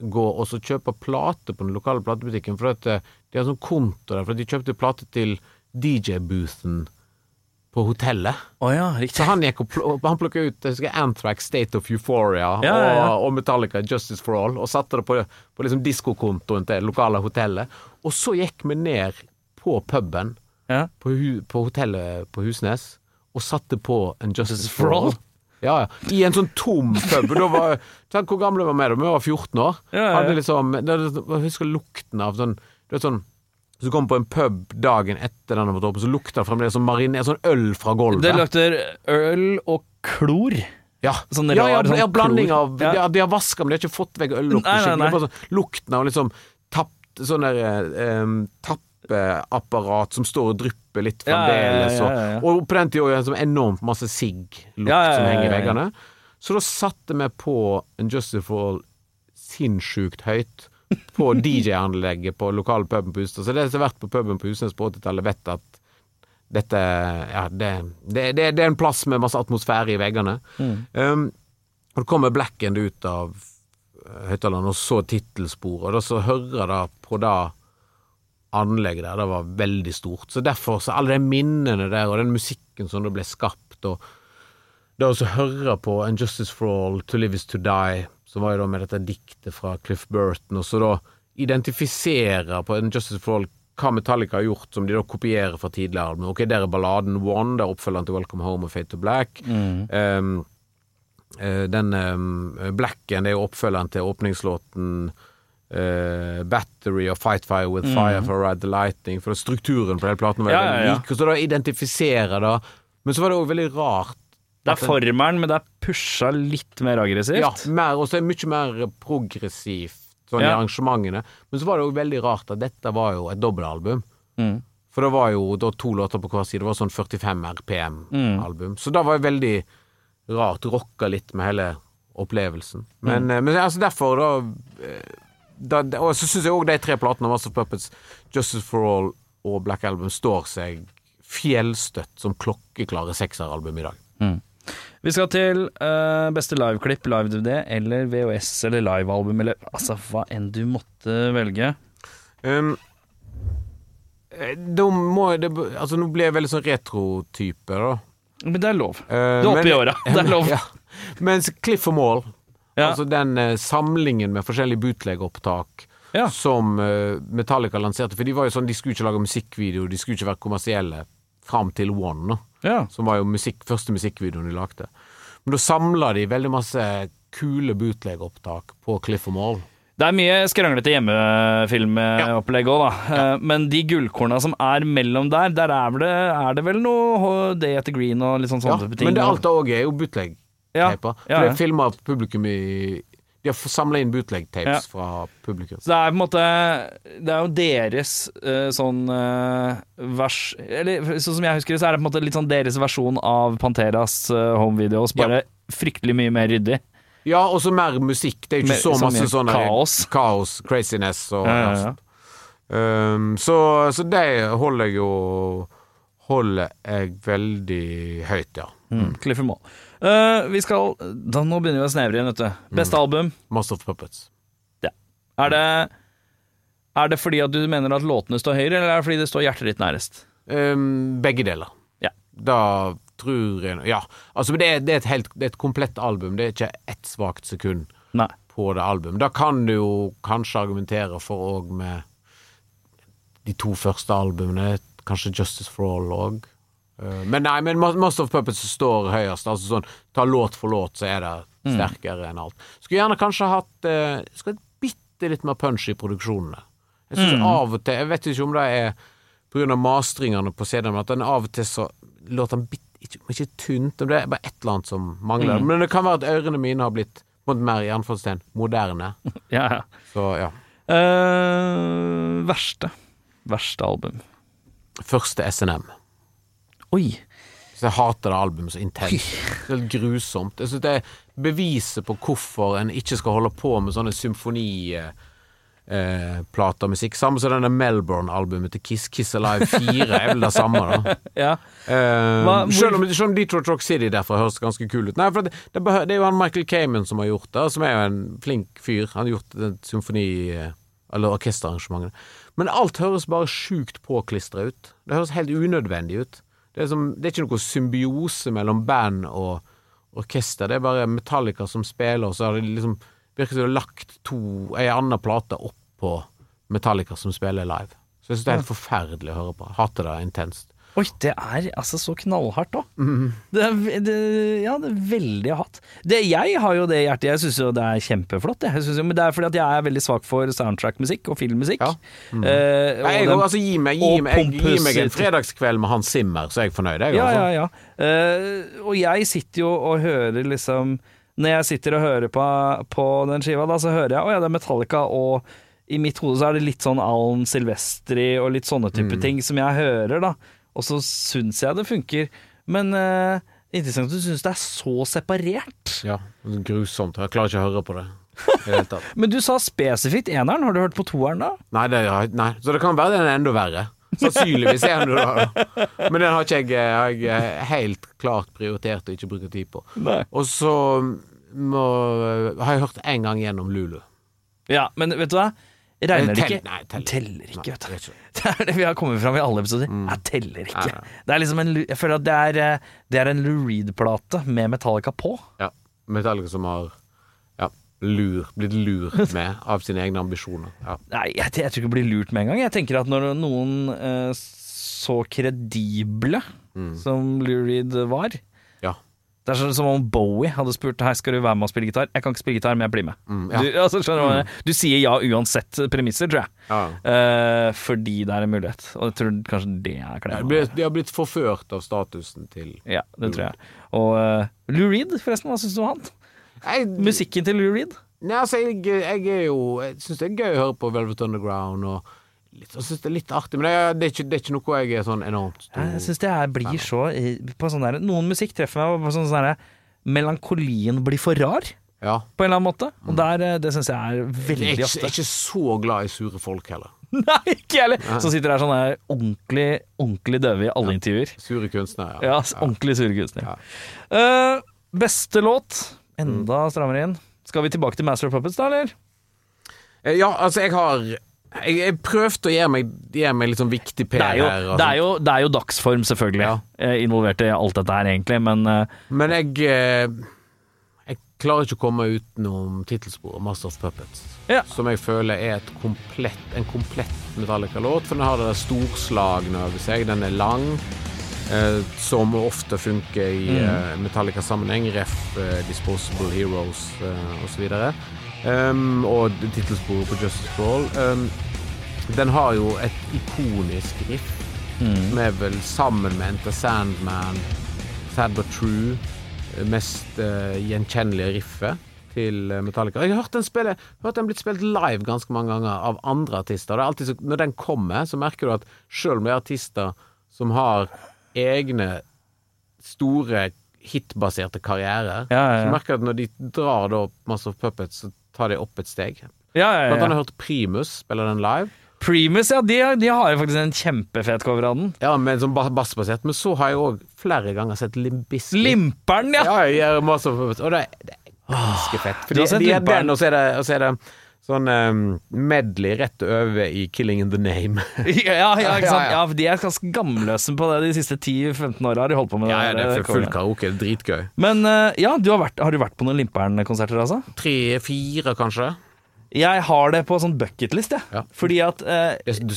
gå og så kjøpe plate på den lokale platebutikken, for at eh, de har sånn konto der, for at de kjøpte plate til DJ-boothen på hotellet. Oh ja, Så han gikk og han plukka ut Anthrax, State of Euphoria Ja, ja, og Metallica, Justice for All, og satte det på, på liksom diskokontoen til det lokale hotellet. Og så gikk vi ned på puben Ja. på, hu på hotellet på Husnes og satte på en Justice Justice for All. Ja, ja. I en sånn tom pub. Da var, tenk hvor gamle var vi da? Vi var 14 år. Ja, ja, ja. Hadde liksom, jeg husker lukten av sånn Du vet sånn Hvis du kommer på en pub dagen etter den har vært åpen, så lukter det fremdeles som marinert sånn øl fra gulvet. Det lukter øl og klor. Ja, Sånn ja, rar, ja, sånn ja blanding av Ja. ja. De har vaska, men de har ikke fått vekk øllukten. Skikkelig. Sånn, lukten av liksom tapt Sånn der eh, tappeapparat som står og drypper litt fremdeles. ja, ja, ja. Og, på den tida en sånn enormt masse sigg-lukt som henger i veggene. Så da satte vi på en All sinnssykt høyt på DJ-anlegget på lokale puben på Hustad. Så det som har vært på puben på Husnes på 80-tallet, vet at dette Ja, det, det, det, det er en plass med masse atmosfære i veggene. Mm. Um, og det kommer Black End ut av eh, høyttaleren, og så tittelsporet, og da så hører jeg da på det anlegget der, det var veldig stort. Så derfor, så alle de minnene der, og den musikken som da ble skapt, og det å høre på And Justice for All, To Live Is To Die, som var jo da med dette diktet fra Cliff Burton, og så da identifisere på And Justice for All hva Metallica har gjort, som de da kopierer fra tidligere album. Ok, der er balladen One, der er oppfølgeren til Welcome Home og Fate to Black. Um, eh, den um, Blacken det er jo oppfølgeren til åpningslåten eh, Battery og Fight Fire With Fire for Ride the Lightning. For strukturen på hele platen var Ja, ja, veldig ja. lik. Og så da identifisere da Men så var det òg veldig rart. Det er formelen, men det er pusha litt mer aggressivt. Ja, mer, og så er det mye mer progressivt sånn i arrangementene. Men så var det òg veldig rart at dette var jo et dobbeltalbum. Mm. For det var jo da to låter på hver side. Det var sånn 45 Mm. RPM-album. Så da var det veldig rart. Rocka litt med hele opplevelsen. Men, Mm. eh, men altså derfor, da, eh, da Og så syns jeg òg de tre platene, Master Puppets, Justice for All og Black Album, står seg fjellstøtt som klokkeklare sekseralbum i dag. Vi skal til uh, beste liveklipp, live-DVD eller VHS eller livealbum eller altså hva enn du måtte velge. Um, Eh, Da må det, Altså, nå blir jeg veldig sånn retrotype, da. Men det er lov. Uh, Du er oppe i åra. Det er lov. Ja. Mens Cliff og Maul, Ja. altså den eh, samlingen med forskjellige bootleg-opptak Ja. som eh, Metallica lanserte, for de var jo sånn, de skulle ikke lage musikkvideo, de skulle ikke være kommersielle fram til One, Ja. som var jo musikk, første musikkvideoen de lagde. Men da samla de veldig masse kule bootleg-opptak på Cliff Mall. Det er mye skranglete hjemmefilmopplegg òg, da. Ja. Men de gullkorna som er mellom der, der er det, er det vel noe at the Green og litt sånn sånne ja, ting. men det alt òg er jo bootleg-taper. Ja, For ja, det er filma av publikum i De har samla inn bootleg-tapes fra publikum. Så det er på en måte Det er jo deres uh, sånn uh, vers Eller sånn som jeg husker det, så er det på en måte litt sånn deres versjon av Panteras uh, home videos, bare fryktelig mye mer ryddig. Ja, og så mer musikk. Det er jo Mer- ikke så masse sånn kaos. kaos, craziness og Ja, ja, ja, ja. Um, så, så det holder jeg jo Holder jeg veldig høyt, ja. Mm. Clifford Moll. Uh, vi skal da, Nå begynner vi å snevre igjen, vet du. Beste album. Most of Puppets. Er det Er det fordi at du mener at låtene står høyere, eller er det fordi det står hjertet ditt nærest? Um, begge deler. Ja. Da tror jeg Ja. Altså, det er, det er et helt Det er et komplett album. Det er ikke ett svakt sekund Nei. på det albumet. Da kan du jo kanskje argumentere for òg med de to første albumene, kanskje Justice for All òg. Men nei, men Master of Puppets står høyest. Altså sånn, Ta låt for låt, så er det Mm. sterkere enn alt. Skulle gjerne kanskje hatt eh, Skulle bitte litt mer punch i produksjonene. Jeg synes Mm. av og til Jeg vet ikke om det er pga. mastringene på CD-en, men at den av og til så låter den bitte ikke, ikke tynt, det er bare et eller annet som mangler. Mm. Men det kan være at ørene mine har blitt mer i anførselstegn moderne. Ja, ja. Så ja. Uh, verste. Verste album. Første SNM. Oi. Så jeg hater det albumet så intenst. Det er grusomt. Jeg synes det er beviset på hvorfor en ikke skal holde på med sånne symfoniplater eh, musikk. Samme som denne Melbourne-albumet til Kiss, Kiss Alive 4 er vel det samme, da. Ja. Eh, Hva- hvor- selv, om, selv om Detroit Rock City derfor høres ganske kul ut. Nei, for det, det, det er jo han Michael Kamen som har gjort det, som er jo en flink fyr. Han har gjort et symfoni- eh, eller orkesterarrangementet. Men alt høres bare sjukt påklistra ut. Det høres helt unødvendig ut. Det er, som, det er ikke noe symbiose mellom band og orkester. Det er bare Metallica som spiller, og så har det liksom virker som de har lagt to, ei anna plate oppå Metallica som spiller live. Så jeg syns det er helt forferdelig å høre på. Hater det intenst. Oi, det er altså så knallhardt òg. Det, er- det, ja, det er veldig hardt. Det, jeg har jo det i hjertet. Jeg syns jo det er kjempeflott. Jeg synes jo, men det er fordi at jeg er veldig svak for soundtrack-musikk og filmmusikk. Ja. Eh, og Nei, jeg, den- altså, gi, meg, gi, og meg, gi meg en fredagskveld med Hans Zimmer, så er jeg fornøyd. Jeg, Ja, altså. ja, ja. Eh, og jeg sitter jo og hører liksom Når jeg sitter og hører på, på den skiva, da, så hører jeg å ja, det er Metallica, og i mitt hode så er det litt sånn Alan Silvestri og litt sånne type Mm. ting som jeg hører, da. Og så syns jeg det funker. Men uh, interessant at du syns det er så separert. Ja, grusomt. Jeg klarer ikke å høre på det. Men du sa spesifikt eneren. Har du hørt på toeren da? Nei, det, nei, så det kan være den er enda verre. Sannsynligvis er den det. da. Men den har ikke jeg, har jeg helt klart prioritert å ikke bruke tid på. Nei. Og så må, har jeg hørt en gang gjennom Lulu. Ja, men vet du hva? Regner det ikke? Nei, teller, Teller ikke, vet du. det er. Det vi har kommet fram i alle episoder. Jeg teller ikke. Mm. Nei, nei. Det er liksom en, jeg føler at det er, eh, det er en Lou Reed-plate med Metallica på. Ja. Metallica som har ja, lur, blitt lurt med av sine egne ambisjoner. Ja. Nei, jeg, jeg tror ikke det blir lurt med en gang. Jeg tenker at når noen uh, så kredible Mm. som Lou Reed var. Det er sånn som om Bowie hadde spurt Hei, skal du være med og spille gitar. Jeg kan ikke spille gitar, men jeg blir med. Mm, ja. du, altså, skjønner du, sier ja uansett premisser, tror jeg. Ja. Uh, fordi det er en mulighet. Og jeg tror kanskje det er klemma. de har blitt forført av statusen til Ja, det tror jeg. Og uh, Lou Reed, forresten, hva syns du om han? jeg, Musikken til Lou Reed? Nei, altså, jeg, jeg er jo Jeg syns det er gøy å høre på Velvet Underground og litt, Jeg synes det er litt artig, men det er, det er, ikke, det er ikke noe jeg er sånn enormt stor Jeg syns det her blir så på sånn der, Noen musikk treffer meg på sånn sånn Melankolien blir for rar, Ja. på en eller annen måte. Og der, eh, det syns jeg er Jeg er veldig ikke, ofte. jeg er ikke så glad i sure folk heller. Nei, ikke heller! Som sitter der sånn der ordentlig, ordentlig døve i alle intervjuer. Sure kunstnere. Ja, ordentlig surkunstner. Uh, beste låt, enda strammere inn. Skal vi tilbake til Master of Puppets, da, eller? Eh, Ja, altså, jeg har Jeg, jeg prøvde å gjøre meg, gjøre meg litt sånn viktig PR er her. og det er jo, det er jo dagsform, selvfølgelig, Ja. eh, involvert i alt dette her, egentlig, men eh, Men jeg eh, Jeg klarer ikke å komme utenom tittelsporet Master of Puppets. Ja. Som jeg føler er et komplett, en komplett Metallica-låt. For den har det der storslagne over seg. Den er lang. Eh, som ofte funker i Mm. eh, Metallica-sammenheng. Ref. Eh, Disposable Heroes eh, osv. Um, og tittelsporet på Justice Crawl. Um, den har jo et ikonisk riff, mm. som er vel sammen med Enter Sandman, Sad But True, eh, mest uh, gjenkjennelige riffet til eh, Metallica. Jeg har hørt den, spille, hørt den blitt spilt live ganske mange ganger av andre artister. Det er alltid så, når den kommer, så merker du at selv om det er artister som har egne store hitbaserte karrierer, Ja, ja, ja. så merker du at når de drar da Master of Puppets, så tar de opp et steg. ja, ja, Blant ja. annet hørt Primus spille den live. Primus, ja, de, de har jo faktisk en kjempefet cover av den. Ja, men ba- bassbasert. Men så har jeg òg flere ganger sett Limbis. Limperen, ja! Ja, jeg masse Og det, det er ganske fett. For de, sett de er den, og så er det, og så er det sånn um, medley rett over i Killing in the Name. Ja, ja, ikke sant? Ja, de er ganske gamløse på det de siste 10-15 åra. Har de holdt på med Ja, ja, det er full karaoke. Dritgøy. Men uh, ja, du har, vært, har du vært på noen Limperen-konserter, altså? Tre-fire, kanskje. Jeg har det på sånn bucketlist, jeg. Ja. Fordi at eh,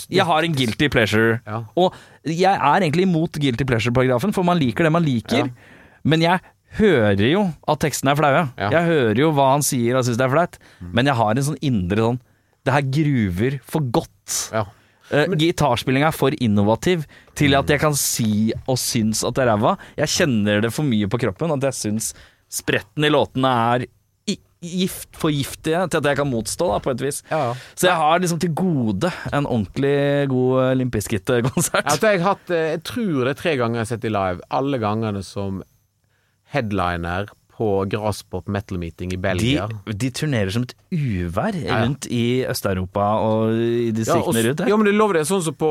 Jeg- har en guilty pleasure. Ja. Og jeg er egentlig imot guilty pleasure-paragrafen, for man liker det man liker. Men jeg hører jo at tekstene er flaue. Ja. Jeg hører jo hva han sier og syns det er flaut. Men jeg har en sånn indre sånn Det her gruver for godt. Ja. Uh, Gitarspillinga er for innovativ til at jeg kan si og syns at det er ræva. Jeg kjenner det for mye på kroppen at jeg syns spretten i låtene er gift, for giftige til at jeg kan motstå, da, på et vis. Ja. Så jeg har liksom til gode en ordentlig god eh, Limp Bizkit-konsert. Ja, jeg, hatt, eh, jeg tror det er tre ganger jeg har sett dem live. Alle gangene som headliner på Graspop Metal Meeting i Belgia. de turnerer som et uvær ja. ja. i Øst-Europa og i Ja, rundt her. ja, men det lover det. Sånn som på,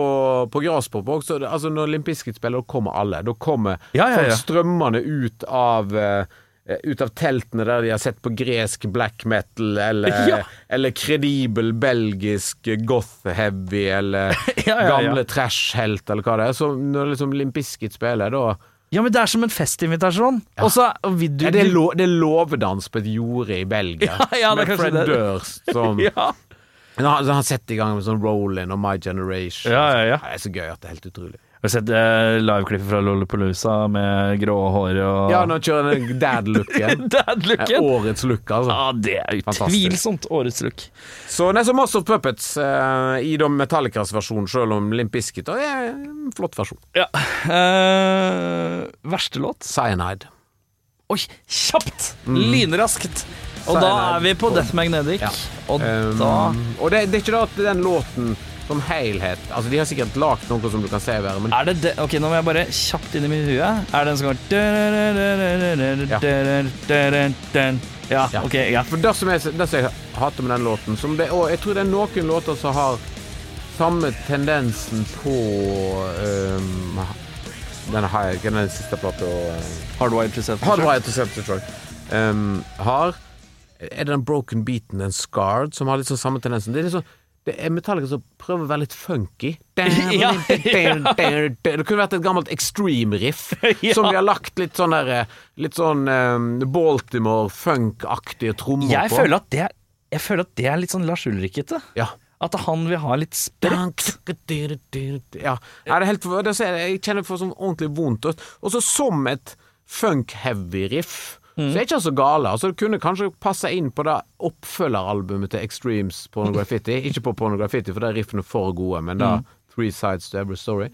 på Graspop også. Altså, når Limp Bizkit spiller, da kommer alle. Da kommer Ja, folk strømmende ut av eh, ut av teltene der de har sett på gresk black metal, eller, Ja. eller kredibel belgisk goth-heavy, eller Ja, ja, ja. gamle trash-helt, eller hva det er. Så når liksom Limp Bizkit spiller, da Ja, men det er som en festinvitasjon. Og så vil du ja, det, er lo, det er låvedans på et jorde i Belgia. Ja, ja, med Fred det. Durst som Ja, han, han setter i gang med sånn Rollin og My Generation. ja, ja. ja. Det er så gøy at det er helt utrolig. Har du sett eh, liveklippet fra Lollapalooza med grå hår og Ja, nå kjører den dad-looken. Dad-looken! Årets look, altså. Ja, det er utvilsomt årets look. Så nei, så Master of Puppets eh, i da Metallicas versjon, selv om Limp Bizkit er en flott versjon. Ja. Eh, verste låt? Cyanide. Oi, kjapt! Lynraskt. Og da er vi på på- Death Magnetic. Ja. Og Um, da og det, det er ikke da at den låten som helhet Altså, de har sikkert lagd noe som du kan se være, men Er det det? Ok, nå må jeg bare kjapt inn i mitt hue. Er det den som går Ja, Ja. ok, ja. For det som, jeg, det som jeg hater med den låten som det, Og jeg tror det er noen låter som har samme tendensen på um, denne her, er den siste plata uh, Hardwired to Self-Destruct. Self-Destruct um, har Er det den Broken Beaten, den Scarred, som har litt sånn samme tendensen? Det er litt sånn det er Metallica som prøver å være litt funky. Ja, Det kunne vært et gammelt extreme-riff Ja. som vi har lagt litt sånn der eh, Litt sånn um, Baltimore-funk-aktige trommer Jeg på. føler det jeg føler at det er litt sånn Lars Ulrikkete. Ja. At han vil ha litt sprett. Ja. Nei, det er helt, det jeg, kjenner det for sånn ordentlig vondt. Og så som et funk-heavy riff, så er ikke så gale. Altså, det kunne kanskje passe inn på det oppfølgeralbumet til Extremes Pornograffiti. ikke på Pornograffiti, for der er riffene for gode, men da Three Sides to Every Story.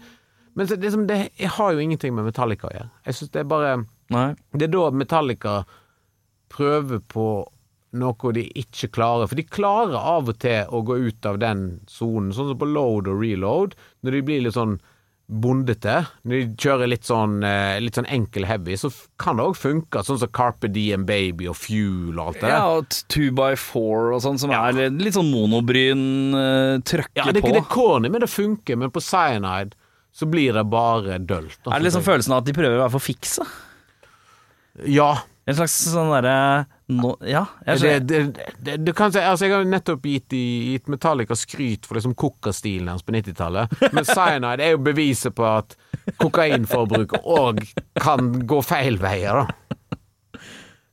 Men liksom, det jeg har jo ingenting med Metallica å gjøre. Jeg synes det er bare Nei. det er da Metallica prøver på noe de ikke klarer. For de klarer av og til å gå ut av den sonen, sånn som på load og reload, når de blir litt sånn bondete. Når de kjører litt sånn, eh, litt sånn enkel heavy, så kan det òg funke, sånn som Carpe Diem Baby og Fuel og alt det Ja, og t- two by four og sånn, som Ja. er litt sånn monobryn, uh, trøkke Ja, det, er ikke det corny, men det funker. Men på Cyanide så blir det bare dølt. Er det liksom følelsen av at de prøver å være for fikse? Ja. En slags sånn derre Nå, ja, jeg Det, det, det, du kan si, altså jeg har nettopp gitt, i- gitt Metallica skryt for liksom kokastilen hans på 90-tallet, men Cyanide er jo beviset på at kokainforbruk òg kan gå feil veier, da.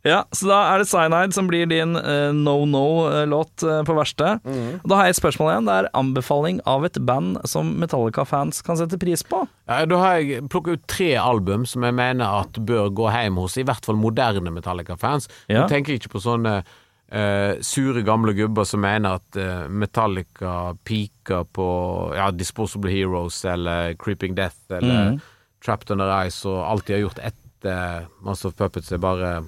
Ja, så da er det Cyanide som blir din uh, no-no-låt uh, på verste. Mm. Da har jeg et spørsmål igjen. Det er anbefaling av et band som Metallica-fans kan sette pris på. Ja, da har jeg plukket ut tre album som jeg mener at bør gå hjem hos i hvert fall moderne Metallica-fans. Ja. Nå tenker jeg ikke på sånne Uh, sure gamle gubber som mener at uh, Metallica piker på ja, Disposable Heroes eller Creeping Death eller mm. Trapped Under Ice og alt de har gjort etter Master of Puppets er bare eh,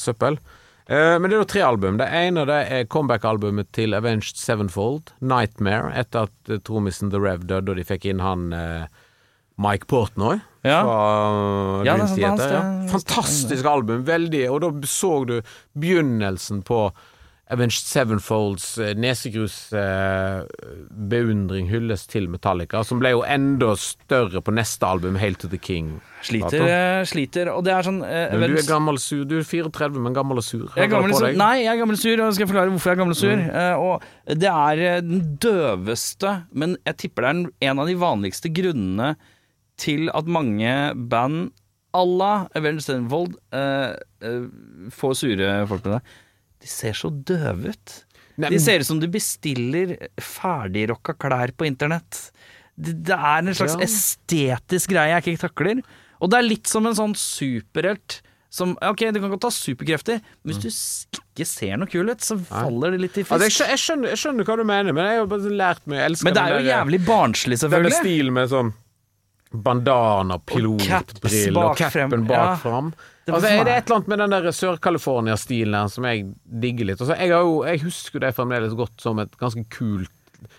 søppel. Eh, men det er jo tre album. Det ene det er comeback-albumet til Avenged Sevenfold, 'Nightmare', etter at eh, trommisen The Rev døde og de fikk inn han eh, Mike Portnoy Ja. fra Ja, er det- Ja. Fantastisk album, veldig, og da så du begynnelsen på Avenged Sevenfolds nesegrusbeundring nesegrus eh, hyllest til Metallica, som ble jo enda større på neste album, Hail to the King. Sliter, eh, sliter. Og det er sånn eh, Men du er gammel sur, du er 34, men gammel og sur. Jeg er gammel sur. Nei, jeg er gammel sur, og skal forklare hvorfor jeg er gammel sur. Eh, og det er eh, den døveste, men jeg tipper det er en av de vanligste grunnene til at mange band à la Avenged Sevenfold eh, eh, får sure folk med det. De ser så døve ut. Nei, De ser ut som du bestiller ferdigrokka klær på internett. Det, det er en slags Ja. estetisk greie jeg ikke takler. Og det er litt som en sånn superhelt som Ok, du kan godt ta superkrefter, men hvis du ikke ser noe kul ut, så faller det litt i Altså, fisk. skjønner, jeg, skjønner, jeg skjønner hva du mener, men jeg har bare lært meg å elske Men det er jo jævlig barnslig, selvfølgelig. Denne med stilen med sånn bandana, pilotbriller og capen bak fram. Det Altså, er det et eller annet med den der Sør-California-stilen som jeg digger litt. Altså, jeg, har jo, jeg husker det fremdeles godt som et ganske kult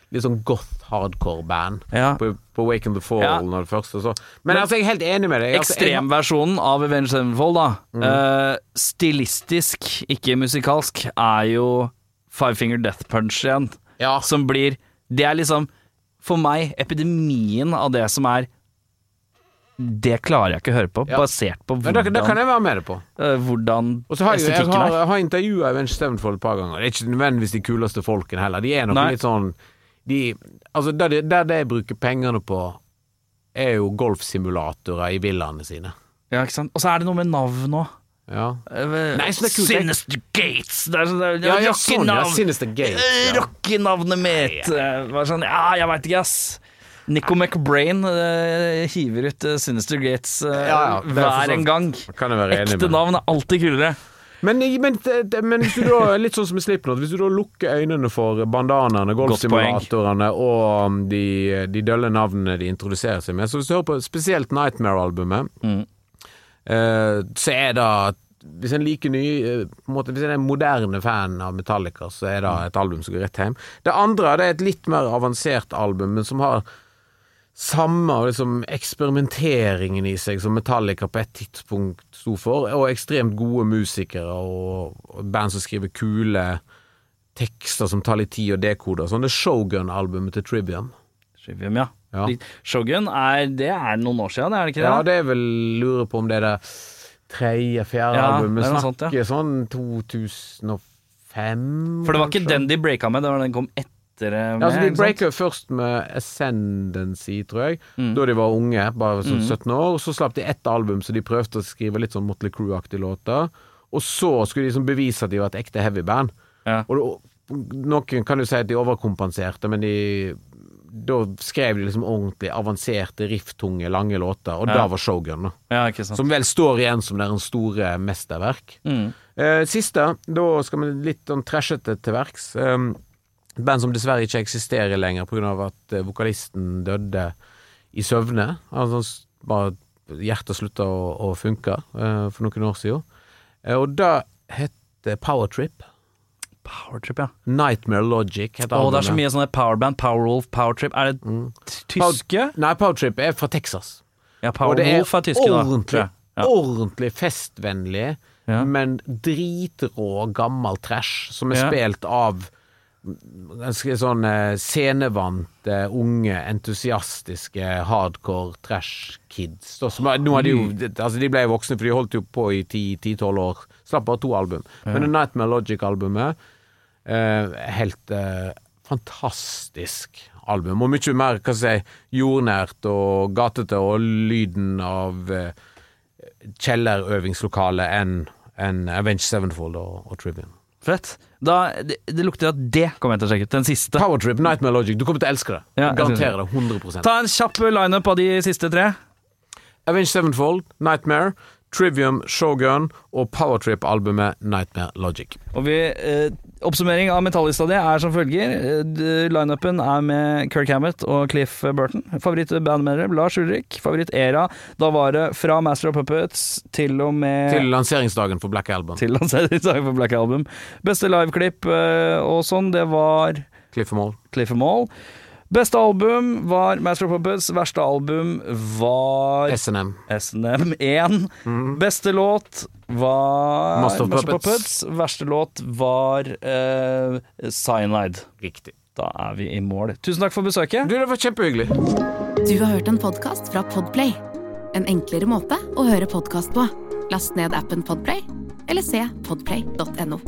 Litt sånn goth hardcore-band Ja. på, på Wake in the Fall Ja. når det første så. Men, altså, jeg er helt enig med deg. Altså, Ekstremversjonen av Avenged Sevenfold, da. Mm. Uh, stilistisk, ikke musikalsk, er jo Five Finger Death Punch igjen. Ja. Som blir Det er liksom, for meg, epidemien av det som er Det klarer jeg ikke å høre på, Ja. basert på Men det, det, kan hvordan, jeg være med på. Uh, hvordan Og så har jeg, jeg har, har intervjua Avenged Sevenfold et par ganger. Det er ikke nødvendigvis de kuleste folkene heller. De er nok Nei. litt sånn de, Altså, der, de, der det jeg bruker pengene på, er jo golfsimulatorer i villaene sine. Ja, ikke sant? Og så er det noe med navn òg. Ja. Nei, så det er kult. Sinister Gates! Det er sånn, det Ja, ja, sånn, ja. Sinister Gates. Eh, Ja. Rockenavnet mitt! eh, ja. sånn, ja, jeg veit ikke, ass. Nico McBrain uh, hiver ut uh, Sinister Gates uh, Ja, ja, er hver en gang. Ekte navn er alltid kulere. Men, men, men hvis du da, litt sånn som i Slipknot, hvis du da lukker øynene for bandanaene, golfsimulatorene og de, de dølle navnene de introduserer seg med, så hvis du hører på spesielt Nightmare-albumet, Mm. så er det hvis en liker ny på en måte, Hvis en er moderne fan av Metallica, så er det et album som går rett hjem. Det andre det er et litt mer avansert album, men som har samme liksom, eksperimenteringen i seg som Metallica på et tidspunkt sto for, og ekstremt gode musikere og, band som skriver kule tekster som tar litt tid å dekode. Sånn det Shogun-albumet til Trivium. Trivium, ja. Ja. Shogun er Det er noen år siden, er det ikke det? Ja, det er vel Lurer på om det er det tredje, fjerde Ja, albumet. er noe sånt, ja. sånn 2005, For det var ikke kanskje? den de breaka med, det var den kom etter eh, med. Ja, altså De breaka først med Ascendancy, tror jeg, Mm. da de var unge, bare sånn 17 år. Og så slapp de ett album, så de prøvde å skrive litt sånn Motley Crew-aktige låter. Og så skulle de liksom bevise at de var et ekte heavyband. Ja. Og noen kan jo si at de overkompenserte, men de da skrev de liksom ordentlig avanserte, rifftunge, lange låter, og Ja. da var Shogun, da. ja. Som vel står igjen som deres store mesterverk. Mm. Eh, siste, da skal vi litt sånn trashete til verks. Et band som dessverre ikke eksisterer lenger pga. at eh, vokalisten døde i søvne. Altså bare hjertet slutta å, å funke uh, for noen år siden. Uh, og det heter Powertrip. Powertrip, ja. Nightmare Logic heter oh, det er så mye sånne powerband, Powerwolf, Powertrip. Er det mm. tyske? Nei, Powertrip er fra Texas. Ja, det er er tyske, ordentlig, da. Ja. ordentlig festvennlig, Ja. men dritrå gammel trash som er spilt av ganske sånn eh, scenevante, unge, entusiastiske hardcore trash kids. Som, er- nå er de jo Altså, de ble jo voksne, for de holdt jo på i 10-12 år. Slapp bare to album. Men det Nightmare Logic-albumet eh, Helt eh, fantastisk album. Og mye mer hva si, jordnært og gatete, og lyden av eh, kjellerøvingslokalet enn en Avenge Sevenfold og, og Trivium. Fett. Da, det, det lukter at det kommer jeg til å sjekke ut. Den siste. Power Trip, Nightmare Logic. Du kommer til å elske det. Ja, Garanterer det. 100% Ta en kjapp lineup av de siste tre. Avenge Sevenfold, Nightmare, Trivium, Shogun og Powertrip-albumet Nightmare Logic. Og vi, eh, Oppsummering av Metallista di er som følger. Eh, Lineupen er med Kirk Hammett og Cliff Burton. Favoritt-bandmedlem Lars Ulrik. Favoritt-era. Da var det fra Master of Puppets til og med Til lanseringsdagen for Black Album. til lanseringsdagen for Black Album. Beste liveklipp eh, og sånn, det var Cliff Mall. Cliff Mall. Beste album var Master of Puppets. Verste album var SNM. SNM1. Beste låt var Master of Puppets. Verste låt var uh, Cyanide. Riktig. Da er vi i mål. Tusen takk for besøket. Du, det var kjempehyggelig. Du har hørt en podkast fra Podplay. En enklere måte å høre podkast på. Last ned appen Podplay, eller se podplay.no.